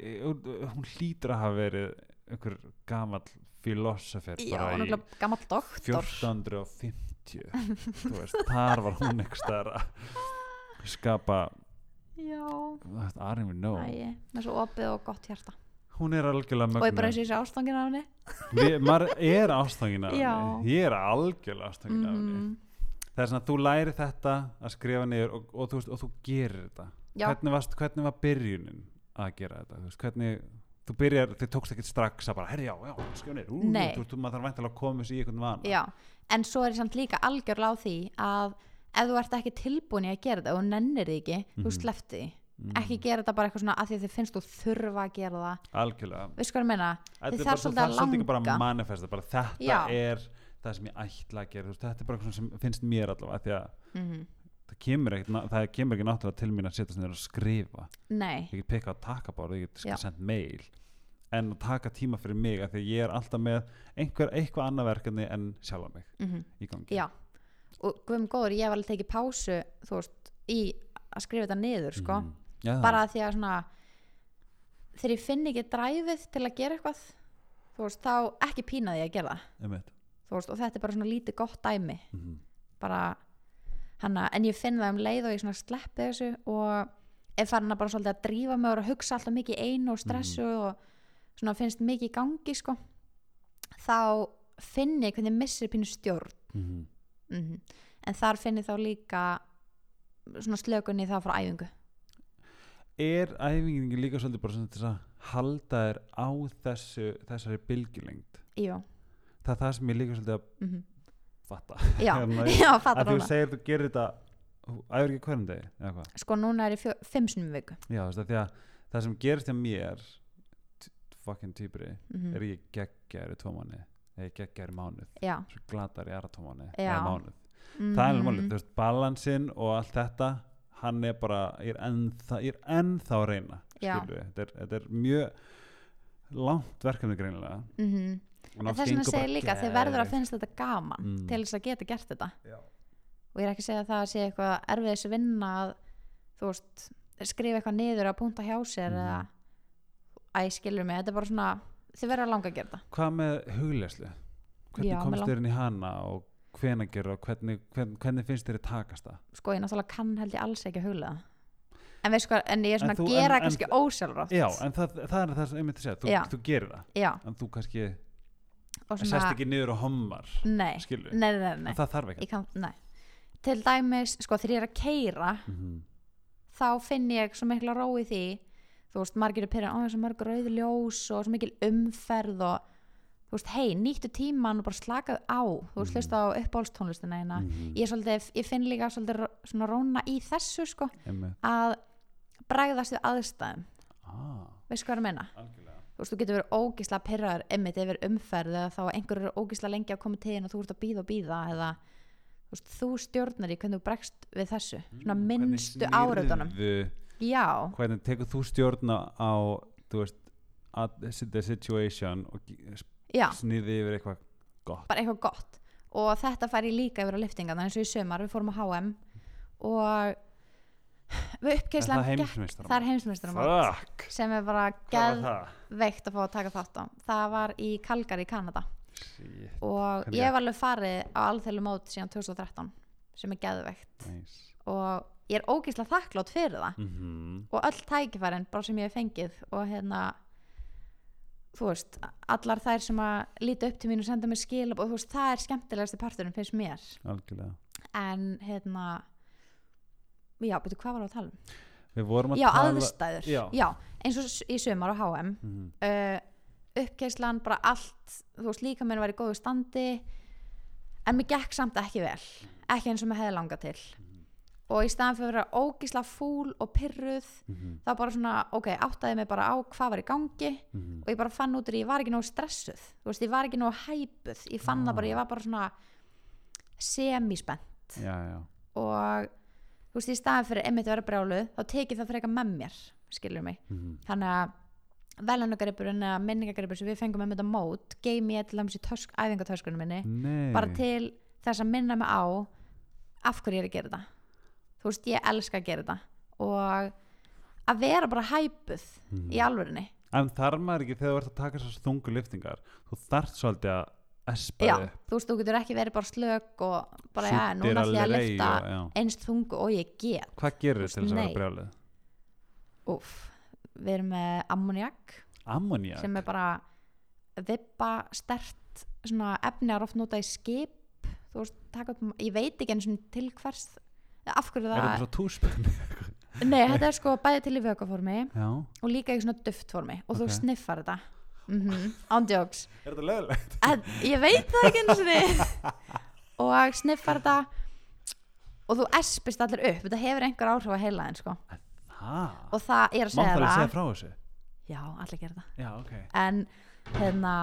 hún hlýtur að hafa verið einhver gamall filosofir já, bara í er gammal doktor. 1450 þú veist, [LAUGHS] þar var hún einhver staðar að skapa já, I don't even know. Æ, með svo opið og gott hjarta. Hún er algjörlega og ég bara og þessi ástangin af henni. Maður er ástangin af henni. Ég er algjörlega ástangin af henni. Mhm. það er svona að þú læri þetta að skrifa niður og, og, þú, veist, og þú gerir þetta. Hvernig, varst, hvernig var byrjunin að gera þetta? Veist, hvernig, þú byrjar, þið tókst ekkert strax að bara, herri já, já, niður Ú, Nei. þú, maður þarf væntalega að koma þessu í einhvern vana já en svo er ég samt líka algjörlega á því að ef þú ert ekki tilbúin í að gera þetta og nennir því ekki, þú Mhm. slefti Mm, ekki gera þetta bara eitthvað svona að því að þið finnst þú þurfa að gera það algjörlega veistu hvað ég meina, Þetta er þið þarf svolítið að svolítið ekki bara langa manifesta bara þetta Já. er það sem ég ætla að gera þú veist, þetta er bara eitthvað sem finnst mér allavega því að Mhm. Það kemur ekki, það kemur ekki náttúrulega til mín að setja niður og skrifa. Nei, ég get pikka á takkabáru, ég get sendt mail. En að taka tíma fyrir mig af því ég er alltaf með einhver, eitthvað annað verkefni en sjálfa mig mm í gangi. Já. Og guðum góður, ég hef alveg tekið pásu þú veist, í að skrifa þetta niður sko, Mhm. Já, það- bara því að svona þegar ég finn ekki dræfið til að gera eitthvað þú veist, þá ekki pína því að gera það. Veist, og þetta er bara svona lítið gott dæmi. Mhm. bara hana, en ég finn það um leið og ég svona sleppi þessu og er farin að bara svolítið að drífa mig og að hugsa alltaf mikið einu og stressu og svona finnst mikið í gangi sko. Þá finn ég hvernig ég missir pínu stjórn. Mhm. mm en þar finn ég þá líka svona slökunni þá frá æfingu. Er æfingin líka svolítið bara svona þess að halda þér á þessu, þessari bylgjulengd? Jú, það er það sem ég líka svolítið að mm fatta. [LAUGHS] Já, Hérna, [LAUGHS] já, að fattar þú segir þú gerir þetta þú æfir ekki hverjum degi sko núna er ég fimm sinni viku. Já, þú veist, af því að það sem gerist hjá mér fucking týpri mm er ég geggjær í tvo mánu eða ég geggjær í mánuð. Já, svo glatar í aðra tvo Já. eða mánuð. Mm það er alveg málið, þú veist, balansinn og allt þetta hann er bara, ég er ennþá, ég er ennþá að reyna við, þetta er, þetta er mjög langt verkefni greinilega. Mm oft þess gengur bara segir líka þið verður að finnst þetta gaman Mm. til þess að geta gert þetta. Já. og ég er ekki að segja að það sé eitthvað erfiðis vinna að þú veist, skrifa eitthvað niður að punta hjá sér Mhm. eða æ, skilur mig, þetta er bara svona þið verður að langa að gera þetta. Hvað með huglegslu hvernig Já, komst þér inn í hana og hvena gerur og hvernig, hvernig, hvernig finnst þér að takast það? Sko ég náttúrulega kann held ég alls ekki að hugla en hvað, en ég er svona En þú- að gera en- kannski ósjálfrátt. Já, en það, það er það sem ég myndi segja þú, þú gerir það, já, en þú kannski sest svona ekki niður og hommar nei, nei, nei, nei, það þarf ekki Ég Kann, nei. til dæmis, sko þegar ég er að keira mm -hmm. þá finn ég svo mikla ró í því þú veist, margir er pyrrðan, ó, þessu mörg rauð ljós og svo mikil umferð og þú veist, hei, nýttu tíman og bara slakað á, þú veist, Mhm. hlusta á uppáhaldstónlistina eina, ég er svolítið, ég finn líka svolítið svona róna í þessu, sko að bregðast við aðstæðum, ah, veistu hvað ég er að meina? Algjörlega þú veist, þú getur verið ógisla pyrraður emmitt yfir umferð eða þá einhver eru ógisla lengi til þín og þú ert að býða og býða eða þú, veist, þú stjórnar í hvernig þú bregst við þessu, svona Mm, minnstu hvernig áraðunum snýrðu- já, hvernig tekur þú stjórna á veist at the situation og snýði yfir eitthvað gott? Bara eitthvað gott. Og þetta fær ég líka yfir á liftingarna eins og í sömar, við fórum á HM og við uppkeislan það er fuck. Sem er bara var geðveikt að fá að taka þátt á. Það var í Calgary í Kanada. Shit, og Hvernig ég hef alveg farið á alþjóðlu mót síðan 2013 sem er geðveikt. Nice. og ég er ógeðslega þakklátt fyrir það. Mm og öll tækifærin bara sem ég hef fengið og hérna þú veist, allar þær sem að líta upp til mín og senda mér skil og þú veist, það er skemmtilegasti parturinn finnst mér. Algjörlega. En hérna já, betur hvað var það að tala um? við vorum að Já, tala aðstæður, Já. eins og í sumar á HM Mhm. uh, uppkeislan, bara allt þú veist, líka mér var í góðu standi en mér gekk samt ekki vel ekki eins og mér hefði langað til og í staðan fyrir að vera ógísla fúl og pyrruð Mhm. þá bara svona, ok, áttaði mig bara á hvað var í gangi Mhm. og ég bara fann út úr því ég var ekki nógu stressuð þú veist, ég var ekki nógu hæpuð ég fann það bara, ég var bara svona semispennt já, já, og þú veist, í staðan fyrir einmitt að vera brjáluð, þá tekið það frekar með mér skilur mig, Mhm. þannig að velunagreipurinn eða minningagripur sem við fengum með þetta mót, geim ég til dæmis í tösk, æfingatöskunum minni Nei. bara til þess að minna mig á af hverju ég er að gera þetta þú veist, ég elska að gera þetta og að vera bara hæpuð Mhm. í alvörinni en þarf maður ekki þegar þú ert að taka þessar þungu liftingar þú þarft svolítið að espa já, þú veist, þú getur ekki verið bara slök og bara, já, Shootir núna ætlum ég að alveg lifta og- já. einst þungu og ég get hvað gerir til þess að nei. vera brjálið? Úf, við erum með ammoniak ammoniak sem er bara vippa stert svona efni að oft nota í skip þú veist, taka upp, ég veit ekki eins og til hvers af hverju er það þetta svo túspenn? nei, þetta er sko bæði til í vökaformi já, og líka í svona duftformi og Ok. þú sniffar þetta mm ándjóks er þetta lögulegt? ég veit það ekki eins og því og sniffar þetta. Og þú espist allir upp. Þetta hefur einhver áhrif að heilaðin sko. ha, og það er að segja máttalið það. segja frá þessu? Já, allir gera það. Já, ok. En hérna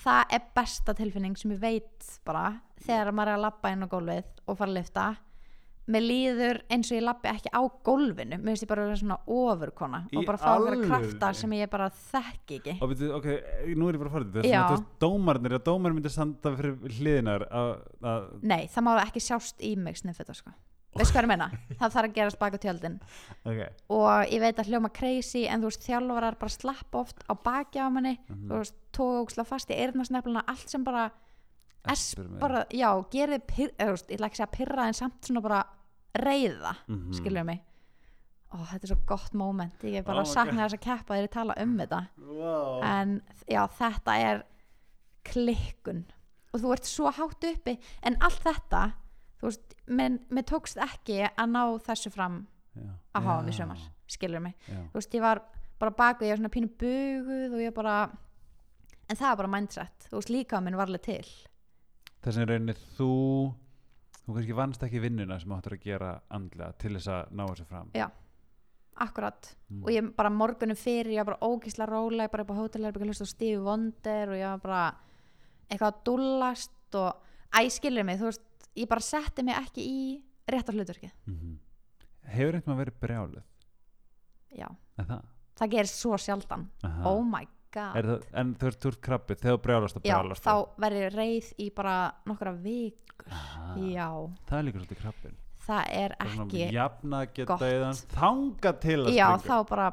það er besta tilfinning sem ég veit bara þegar maður er að labba inn á gólfið og fara að lifta mér líður eins og ég lappi ekki á gólfinu mér finnst ég bara vera svona ofurkona Í og bara fá að vera alvörunni? krafta sem ég bara þekki ekki og veitu, ok, nú er ég bara að fara þetta Já. þú veist, dómarnir, að dómar myndi standa fyrir hliðinar að, að nei, það má ekki sjást í mig sniff þetta sko veist hvað ég meina, [LAUGHS] það þarf að gerast baka tjöldin ok, og ég veit að hljóma crazy en þú veist þjálfarar bara slapp oft á baki á manni Mhm. þú veist tóksla fast í eyrnasnefluna allt sem bara. Bara, já, gerði pyr, veist, ég ætla ekki að segja pyrra en samt svona bara reyða, Mhm. skilur mig? Ó, þetta er svo gott moment ég er bara Oh að my sakna þess að keppa þegar ég tala um þetta. Wow. en já, þetta er klikkun. Og þú ert svo hátt uppi en allt þetta þú veist, mér, tókst ekki að ná þessu fram já. að hafa Já, sömar, skilur mig? Já. þú veist, ég var bara baku, ég var svona pínu buguð og ég bara en það var bara mindset, þú veist, líka minn var alveg til þess að rauninni þú þú kannski vannst ekki vinnuna sem áttur að gera andlega til þess að ná þessu fram Já. akkurat Mm. og ég bara morgunum fyrir, ég var bara ógísla róleg bara upp á hótelherbyggja hlust og Stevie Wonder og ég var bara eitthvað að dúllast og æskilur mig, þú veist, ég bara setti mig ekki í rétta hlutverkið, mm hefur einhvern veginn verið brjálið já það? það gerist svo sjaldan, Aha. oh my god það, en þú ert, þú ert krabbið þegar brjálast og já, brjálast þá verður ég reið í bara nokkra vikur Aha. já, það er líka svolítið krabbin það er ekki jafna gott. geta eðan þanga til að já, springa þá bara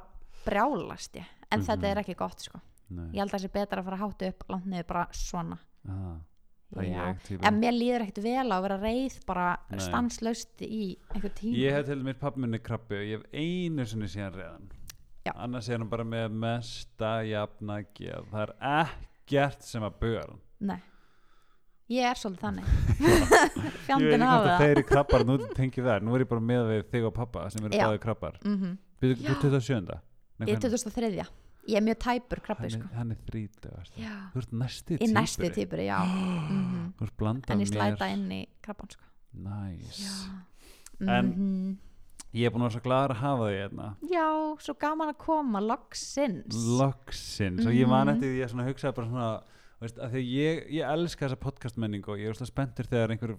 brjálast ég en Mhm. þetta er ekki gott sko Nei. ég held að það sé betra að fara hátu upp langt niður bara svona Aha. það er Já. ég típa. en mér líður ekkert vel á að vera reið bara Nei. stanslaust í einhver tíma ég hef til mér pappi minni krabbi og ég hef einu sinni síðan reðan Já. annars er hann bara með mesta jafna geð það er ekkert sem að hann Nei. ég er svolítið þannig [LAUGHS] [LAUGHS] ég ekki hafa að það þeir eru krabbar nú tengi það, nú er ég bara með við þig og pappa sem eru Já. báði krabbar mm þú 27. Nei, ég er hvernig? 2003 ég er mjög tæpur krabbi hann sko. er, hann er 30 Já. þú ert næsti í næstu týpur, já [GASPS] mm blandað en ég slæta inn í krabban sko. Næs. en En- ég er búin að vera svo gladur að hafa því hérna. Já, svo gaman að koma loksins. Loksins. Og ég man Mhm. eftir því að hugsaði bara svona veist, að því ég, ég elska þessa podcast menningu og ég er svona spenntur þegar einhver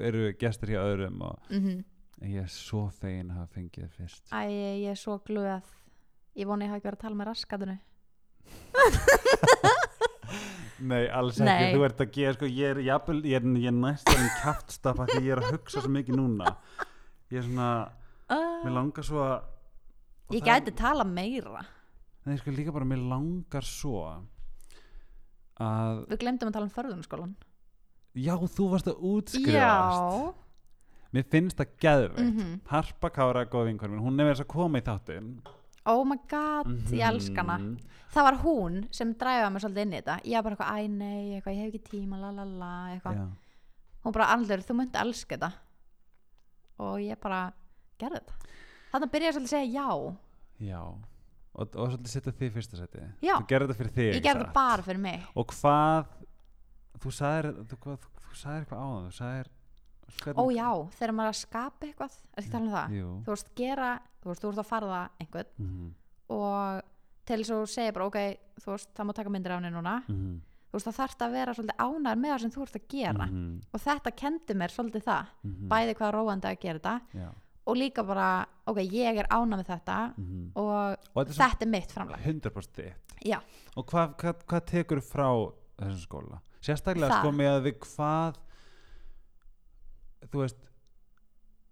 eru gestur hjá öðrum og mm ég er svo fegin að hafa fengið þér fyrst. Æ, ég er svo glöð. Ég voni ég hafa ekki verið að tala með raskatinu. [LAUGHS] Nei, alls Nei. ekki, þú ert að gera sko, ég er, ég er, ég er næstan kjaftstafa því ég er að hugsa svo mikið núna. Ég er svona, mér uh, langar svo að ég það er- gæti tala meira. Nei, sko líka bara, mér langar svo að við glemdum að tala um förðunarskólan Já, þú varst að útskrifast. Já. Mér finnst það geðveikt. Mhm. Harpa Kára, góð vinkur minn Hún nefnir þess að koma í þáttinn. Oh my god, ég elska hana. Mhm. það var hún sem dræfaði mig svolítið inn í þetta. Ég var bara eitthvað, æ nei, eitthvað, ég hef ekki tíma la la la, eitthvað, hún bara allir, þú myndi elska þetta. Og ég bara gerði þetta. Þannig byrjaði ég svolítið að segja já. Já. Og, og svolítið setja þig í fyrsta seti Já. Þú gerði þetta fyrir þig ég gerði þetta bara fyrir mig. Og hvað Þú sagðir Þú, hvað, þú, sagðir eitthvað á það Þú sagðir ó já, þegar maður er að skapa eitthvað er tala um það, Jú. Þú veist gera þú veist, þú veist að farða einhvern mm og til þess að þú segir bara ok, þú veist, það má taka myndir af henni núna. -hmm. þú veist, það þarf að vera svolítið ánæður með það sem þú ert að gera. -hmm. og þetta kendi mér svolítið það. Mhm. bæði hvað er róandi að gera þetta Já og líka bara, ok, ég er ánæð með þetta mm og Og þetta er þetta er mitt framlag. 100% þitt. Já, Og hvað, hvað, hvað tekur frá þessum skóla? Sérstaklega Það. sko með að við hvað þú veist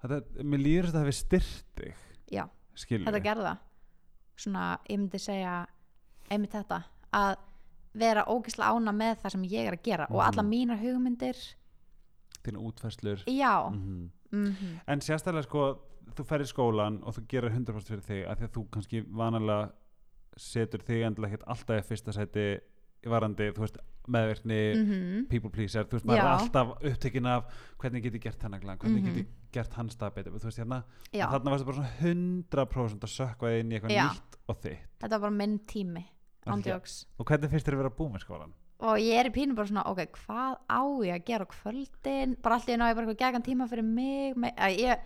þetta, mér líður þetta að við styrt þig já, skilur þetta gerði það. Svona, ég myndi segja einmitt þetta, að vera ógislega ánæð með það sem ég er að gera og Mhm. alla mínar hugmyndir þín útfærslur. Já, mm mhm. En sérstaklega sko þú ferð í skólan og þú gerir 100% fyrir þig af því að þú kannski vanalega setur þig endilega ekkert alltaf í fyrsta sæti varandi, þú veist, meðvirkni mhm. people pleaser, þú veist, maður er Já. alltaf upptekinn af hvernig get ég gert hann að glan hvernig get Mhm. ég gert hans stað betur, þú veist, hérna þarna varstu bara svona 100% að sökva inn í eitthvað nýtt og þitt. Þetta var bara minn tími ándjóks og hvernig finnst þér að vera búið með skólan? Og ég er í pínu bara svona, ok, hvað á ég að gera á kvöldin, bara allt í einu á ég bara eitthvað gegan tíma fyrir mig me, að, ég,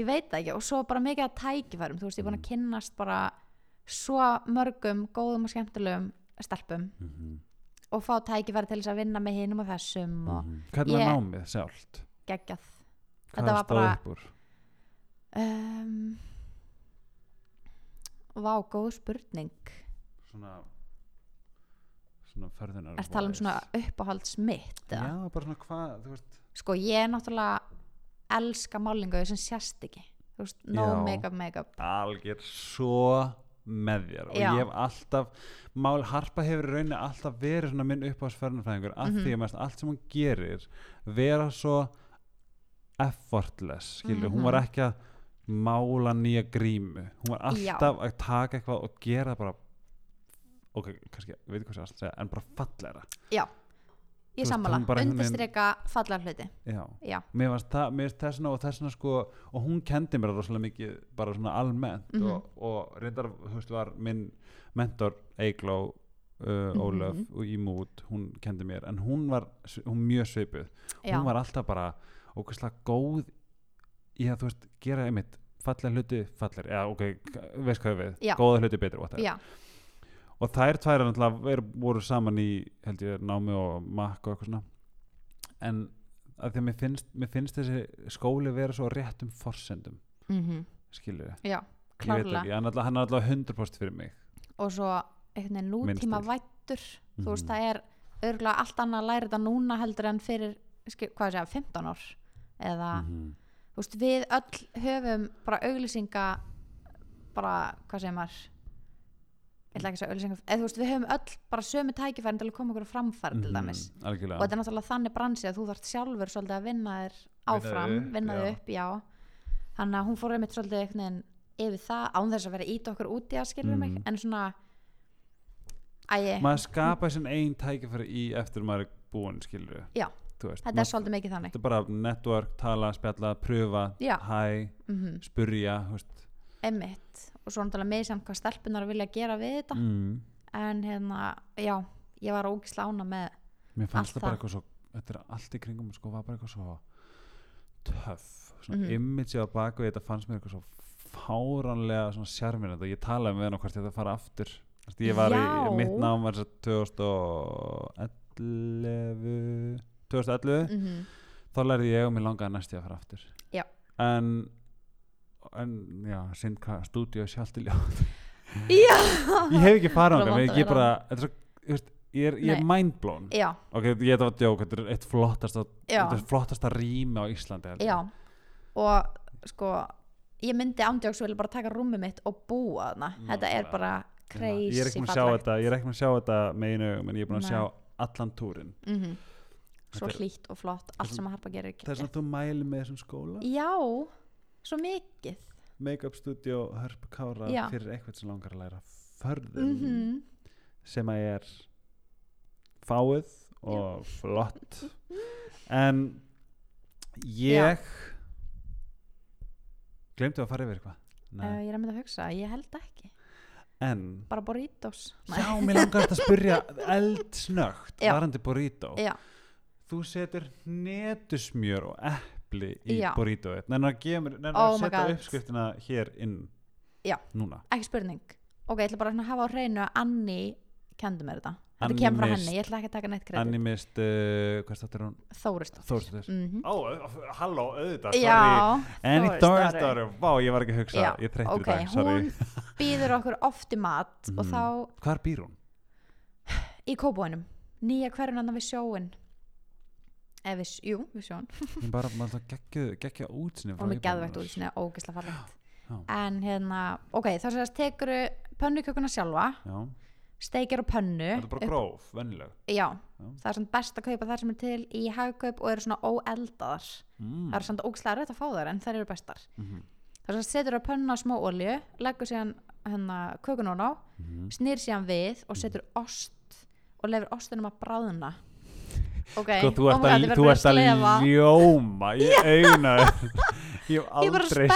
ég veit það ekki. Og svo bara mikið að tækifærum, þú veist, ég er búin að kynnast bara svo mörgum góðum og skemmtilegum stelpum. Mm -hmm. og fá tækifæri til þess að vinna með hinum og þessum og hvernig var námið sjálft? geggjað. Hvað var stóð bara- upp úr? um, Vá, góð spurning. Svona svona förðunar Er tala um svona uppáhalds mitt já, bara svona hvað, Sko, ég er náttúrulega elska málingu sem sést ekki veist, no Já. make-up, make-up algjör svo með þér og Já. ég hef alltaf Mál Harpa hefur í rauninni alltaf verið svona minn uppáðsferðanfræðingur af Mhm. því að mest allt sem hún gerir vera svo effortless skilju, hún var Mhm. ekki að mála nýja grímu hún var Já. alltaf að taka eitthvað og gera það bara ok, kannski, ég veit ekki hvað ég ætla að segja en bara fallegra. Já, ég veist, sammála. hún bara einhvern veginn- Undirstrika fallar hluti. Já, Já, mér varst það, mér varst þessna og þessna sko, og hún kendi mér það rosalega mikið bara svona almennt Mhm. og, og reyndar, þú veist, var minn mentor Eigló uh, Mhm. Ólöf og í mút, hún kendi mér en hún var s- hún mjög svipuð. Já, hún var alltaf bara ógæslega góð í að þú veist, gera einmitt fallega hluti fallir, já ok, veist hvað við? Já. góða hluti betri, whatever. Já, og þær tvær er náttúrulega voru saman í held ég námi og makk og eitthvað svona. En að því að mér finnst, mér finnst þessi skóli vera svo á réttum forsendum mm skilur við, já ég veit klárlega. ekki hann er alltaf, hann er alltaf 100% fyrir mig. Og svo veginn nútíma vættur þú veist Mhm. það er örgulega allt annað að læra þetta núna heldur en fyrir skil, hvað sé, 15 ár eða Mhm. þú veist við öll höfum bara auglýsinga bara hvað segir maður ég ætla ekki að auglýsinga eða þú veist við höfum öll bara sömu tækifærin til að koma okkur á framfæri til Mhm, dæmis. algjörlega. Og þetta er náttúrulega þannig bransi að þú þarft sjálfur svolítið að vinna þér áfram upp, vinna þér upp, já. Þannig að hún fór einmitt svolítið einhvern veginn yfir það án þess að vera ít okkur út í að skilur mig Mhm. en svona æ, maður skapa sin einn tækifæri í eftir að maður er búinn skilur við Já. Veist, þetta er svolítið mikið þannig. þetta er bara network, tala, spjalla, pröfa hæ, mm spurja einmitt og svo náttúrulega með samt hvað stelpunar vilja gera við þetta mm. en hérna, já, ég var ógislega ána með mér fannst Allt það bara það. eitthvað svo þetta er allt í kringum sko var bara eitthvað svo töff svona Mhm. image á baku þetta fannst mér eitthvað svo fáranlega svona sjarminandi og ég talaði með henn og hvort ég þetta fara aftur veist, ég var í, Já. mitt nám var þess að 2011 2011 mm þá lærði ég og mér langaði næst ég að fara aftur Já. en en já, sind hvað stúdíu sjálft í ljóð [LAUGHS] já, ég hef ekki farað vont ég, að vera bara, þetta er svo, ég, veist, ég er, er mindblown. Já, ok, ég þetta var djók, þetta er eitt flottasta þetta er flottasta rými á Íslandi já. Og sko ég myndi ándjóks vilja bara taka rúmið mitt og búa þarna. Þetta er bara er crazy að ég er ekki með að sjá þetta með einu augum, en ég er búin að sjá allan túrin mm svo Þetta er- hlýtt og flott allt er sem að harpa gerir það er svona að þú mæli með þessum skóla? Já, svo mikið. Make-up studio Hörp Kára Já. fyrir eitthvað sem langar að læra förðun mm sem að er fáið og flott. En ég glemdu að fara yfir eitthvað? Uh, ég er að mynda að hugsa, ég held ekki. En bara burritos. Já, mér langar að spyrja eldsnögt Já. varandi já, þú setur netusmjör og epli í burritoið nennar að, setja uppskriftina hér inn Já. núna. Ekki spurning. Ok, ég ætla bara að hafa á hreinu að Anni kendi mér þetta. Þetta Annie kemur frá Mist. henni, ég ætla ekki að taka neitt kredit. Animist, uh, hvað státtur hún? Þórstóttir mm Ó, halló, auðvitað, Þórsdóttir. Þórstóttir, vá, ég var ekki að hugsa. Já, Ég þreyttur ok, í dag, sorry. hún býður okkur oft í mat og Mhm. þá Hvar býr hún? í kópóinum nýja hverjum andan við sjóin eða jú, við sjón Hún bara, maður það geggja útsinni og með geðvægt út sinni ógislega fallegt Já. en hérna, ok, þá sérst tekur pönnukökuna sjálfa Já, steikir á pönnu þetta er bara gróf, vennileg já, Já. það er svona best að kaupa þær sem er til í hagkaup og eru svona óeldaðar mm. það er svona ógislega rætt að fá þær en þær eru bestar Mhm. þá sérst setur á pönnu á smá olju leggur síðan hérna kökunón á Mhm. snýr síðan við og setur ost og lefur ostinum að bráðuna ok, Sko, þú oh ert God, að, ég verð þú ert að slefa. ljóma í augna [LAUGHS] Ég hef Ég er aldrei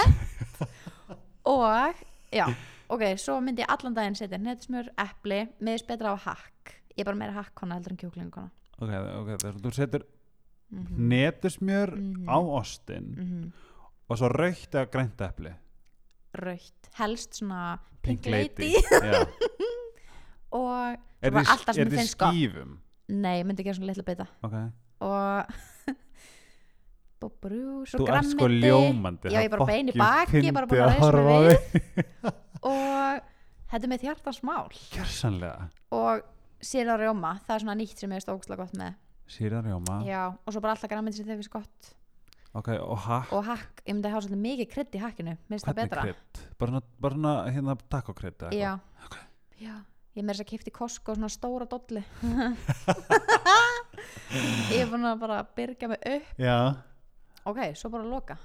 og já, [LAUGHS] ok, svo myndi ég allan daginn setja netismjör, epli, mér finnst betra á hakk. Ég er bara meira hakkona heldur en kjúklinguna Ok, ok, þegar þú setur mm -hmm. netusmjör Mhm. á ostin og svo raukt eða grænt epli. Raukt, helst svona Pink, lady, Já. [LAUGHS] og Er bara þið alltaf sem er þið finnst gott. skífum? Nei, myndi gera svona litla bita. Ok, og [LAUGHS] og brús Þú ert sko grammiti ljómandi. Já, ég bara bein í baki, ég bara búin að að reisa mig við. [LAUGHS] og þetta er mitt hjartans mál Gjörsanlega og sýra rjóma, það er svona nýtt sem ég er stókslega gott með. Sýra rjóma. Já, og svo bara alltaf grammiti sem þeir finnst gott. Ok, og hakk. Og hakk, ég myndi hafa svolítið mikið krydd í hakkinu minnst það Hvernig betra. krydd? Bara svona, bara svona hérna takkokrydd eða Já, eitthvað? já Ég með þess að kipta í Costco svona stóra dolli [LAUGHS] Ég er búin að bara byrga mig upp. Já. Ok, svo bara að loka.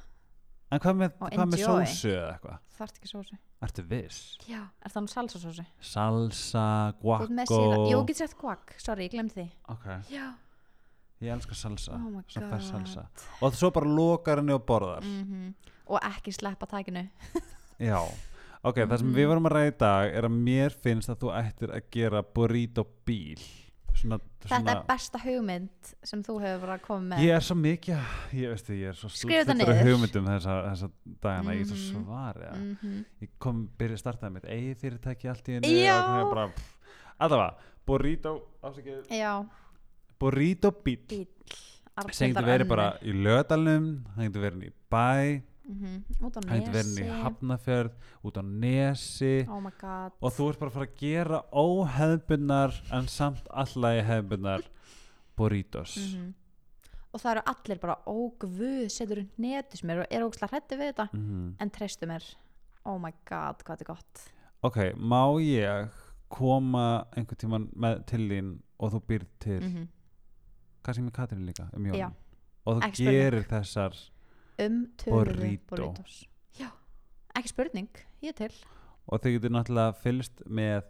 En hvað með, Og hvað með enjoy. sósu eða eitthvað? Þarft ekki sósu. Ertu viss? Já, er það nú salsasósu? Salsa, Þú ert með guaco Jú, get sett guac, sorry, ég glemd því. Ok, Já, ég elskar salsa. Oh my fersk god salsa. Og svo bara lokar henni og borðar. Mhm. Og ekki sleppa tækinu Já [LAUGHS] Ok, það sem við Mhm. varum að ræða í dag er að mér finnst að þú ættir að gera burrito bíl Svona, Þetta svona er besta hugmynd sem þú hefur bara komið með Ég er svo mikið, ég veist ég er svo niður. hugmyndum þessa, þessa dagana, ég er svo Mhm. svarið Mhm. Ég kom, byrja að startaði mitt eigið fyrirtæki allt í bara, pff, allavega, burrito, Já, burrito bíl bíl sem getur verið bara í lögadalnum, hann getur verið í bæ, mm á hann getur verið í nesi. Hafnafjörð, út á nesi. Oh my god. Og þú ert bara að fara að gera óhefbunnar en samt allagi hefbunnar burritos. Mhm. Og það eru allir bara, ó guð, setur upp netus mér og er ógslag hrætti við þetta. Mhm. en treystu mér. Oh my god, hvað þetta er gott. Ok, má ég koma einhvern tíman með til þín og þú býrð til, mm kannski með Katrín líka um og þú spurning. gerir þessar um töluðu Burrito. burritos. Já, ekki spurning, ég til. Og þau getur náttúrulega fylgst með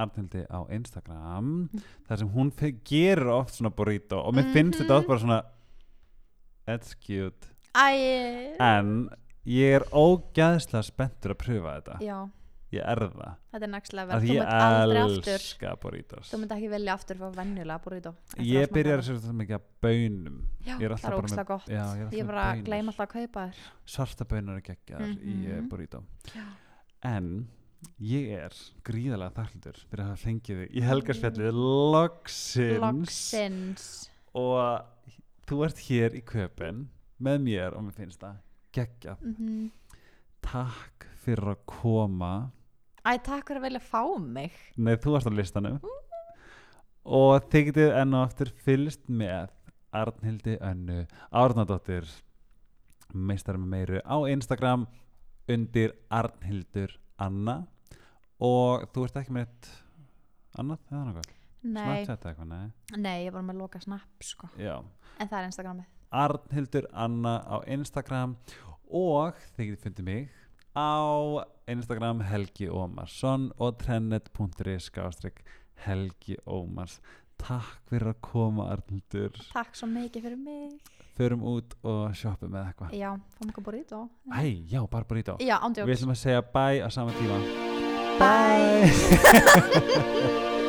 Arnhildi á Instagram þar sem hún gerir oft svona burrito og mér finnst Mhm. þetta oft bara svona that's cute. Æ, en ég er ógæðslega spenntur að pröfa þetta. Já, ég er það. Þetta er next level. Að þú mynd aldrei aftur. þú mynd ekki velja aftur fyrir venjulega burrito. Ég að byrjar það. að þetta mikið að bönum já, það er með- ógslag gott. Já, ég er bara baunir. gleyma alltaf að kaupa þér svarta bönur er geggjaðar í uh, Mhm. burrito. Já, en ég er gríðalega þakklítur fyrir að hafa fengið þig í helgarspjallið loksins. Loksins. Og þú ert hér í köpen með mér og mér finnst það geggjað. Mm takk fyrir að koma æ, takk fyrir að velja að fá mig. Nei þú ert á listanum. Og þið getið enn og aftur fylgst með Arnhildi Önnu Árnadóttir meistari með meiru á Instagram undir Arnhildur Anna. Og þú ert ekki með eitt annað eða náttúrulega nei, Snapchat eitthvað, nei? Nei, ég bara með loka snapp sko. Já. en það er Instagramið. Arnhildur Anna á Instagram. Og þið getið fundið mig á Instagram Helgi Ómarsson og trennet.is Helgi Ómars. Takk fyrir að koma Arnhildur. Takk svo mikið fyrir mig. Förum út og shoppum með eitthvað. Já, fáum eitthvað burrito Æ, já, bara burrito já, Við ándjóks ætlum að segja bye á sama tíma. Bye. [LAUGHS]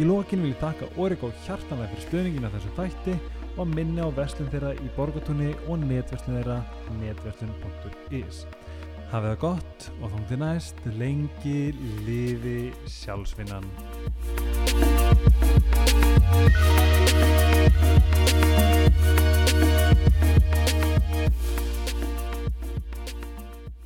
Í lokin vil ég þakka Origo hjartanlega fyrir stöðningina þessu þætti og minni á verslun þeirra í borgatúni og netverslun þeirra netverslun.is Hafið það gott og þóng til næst. Lengi lifi sjálfsvinnan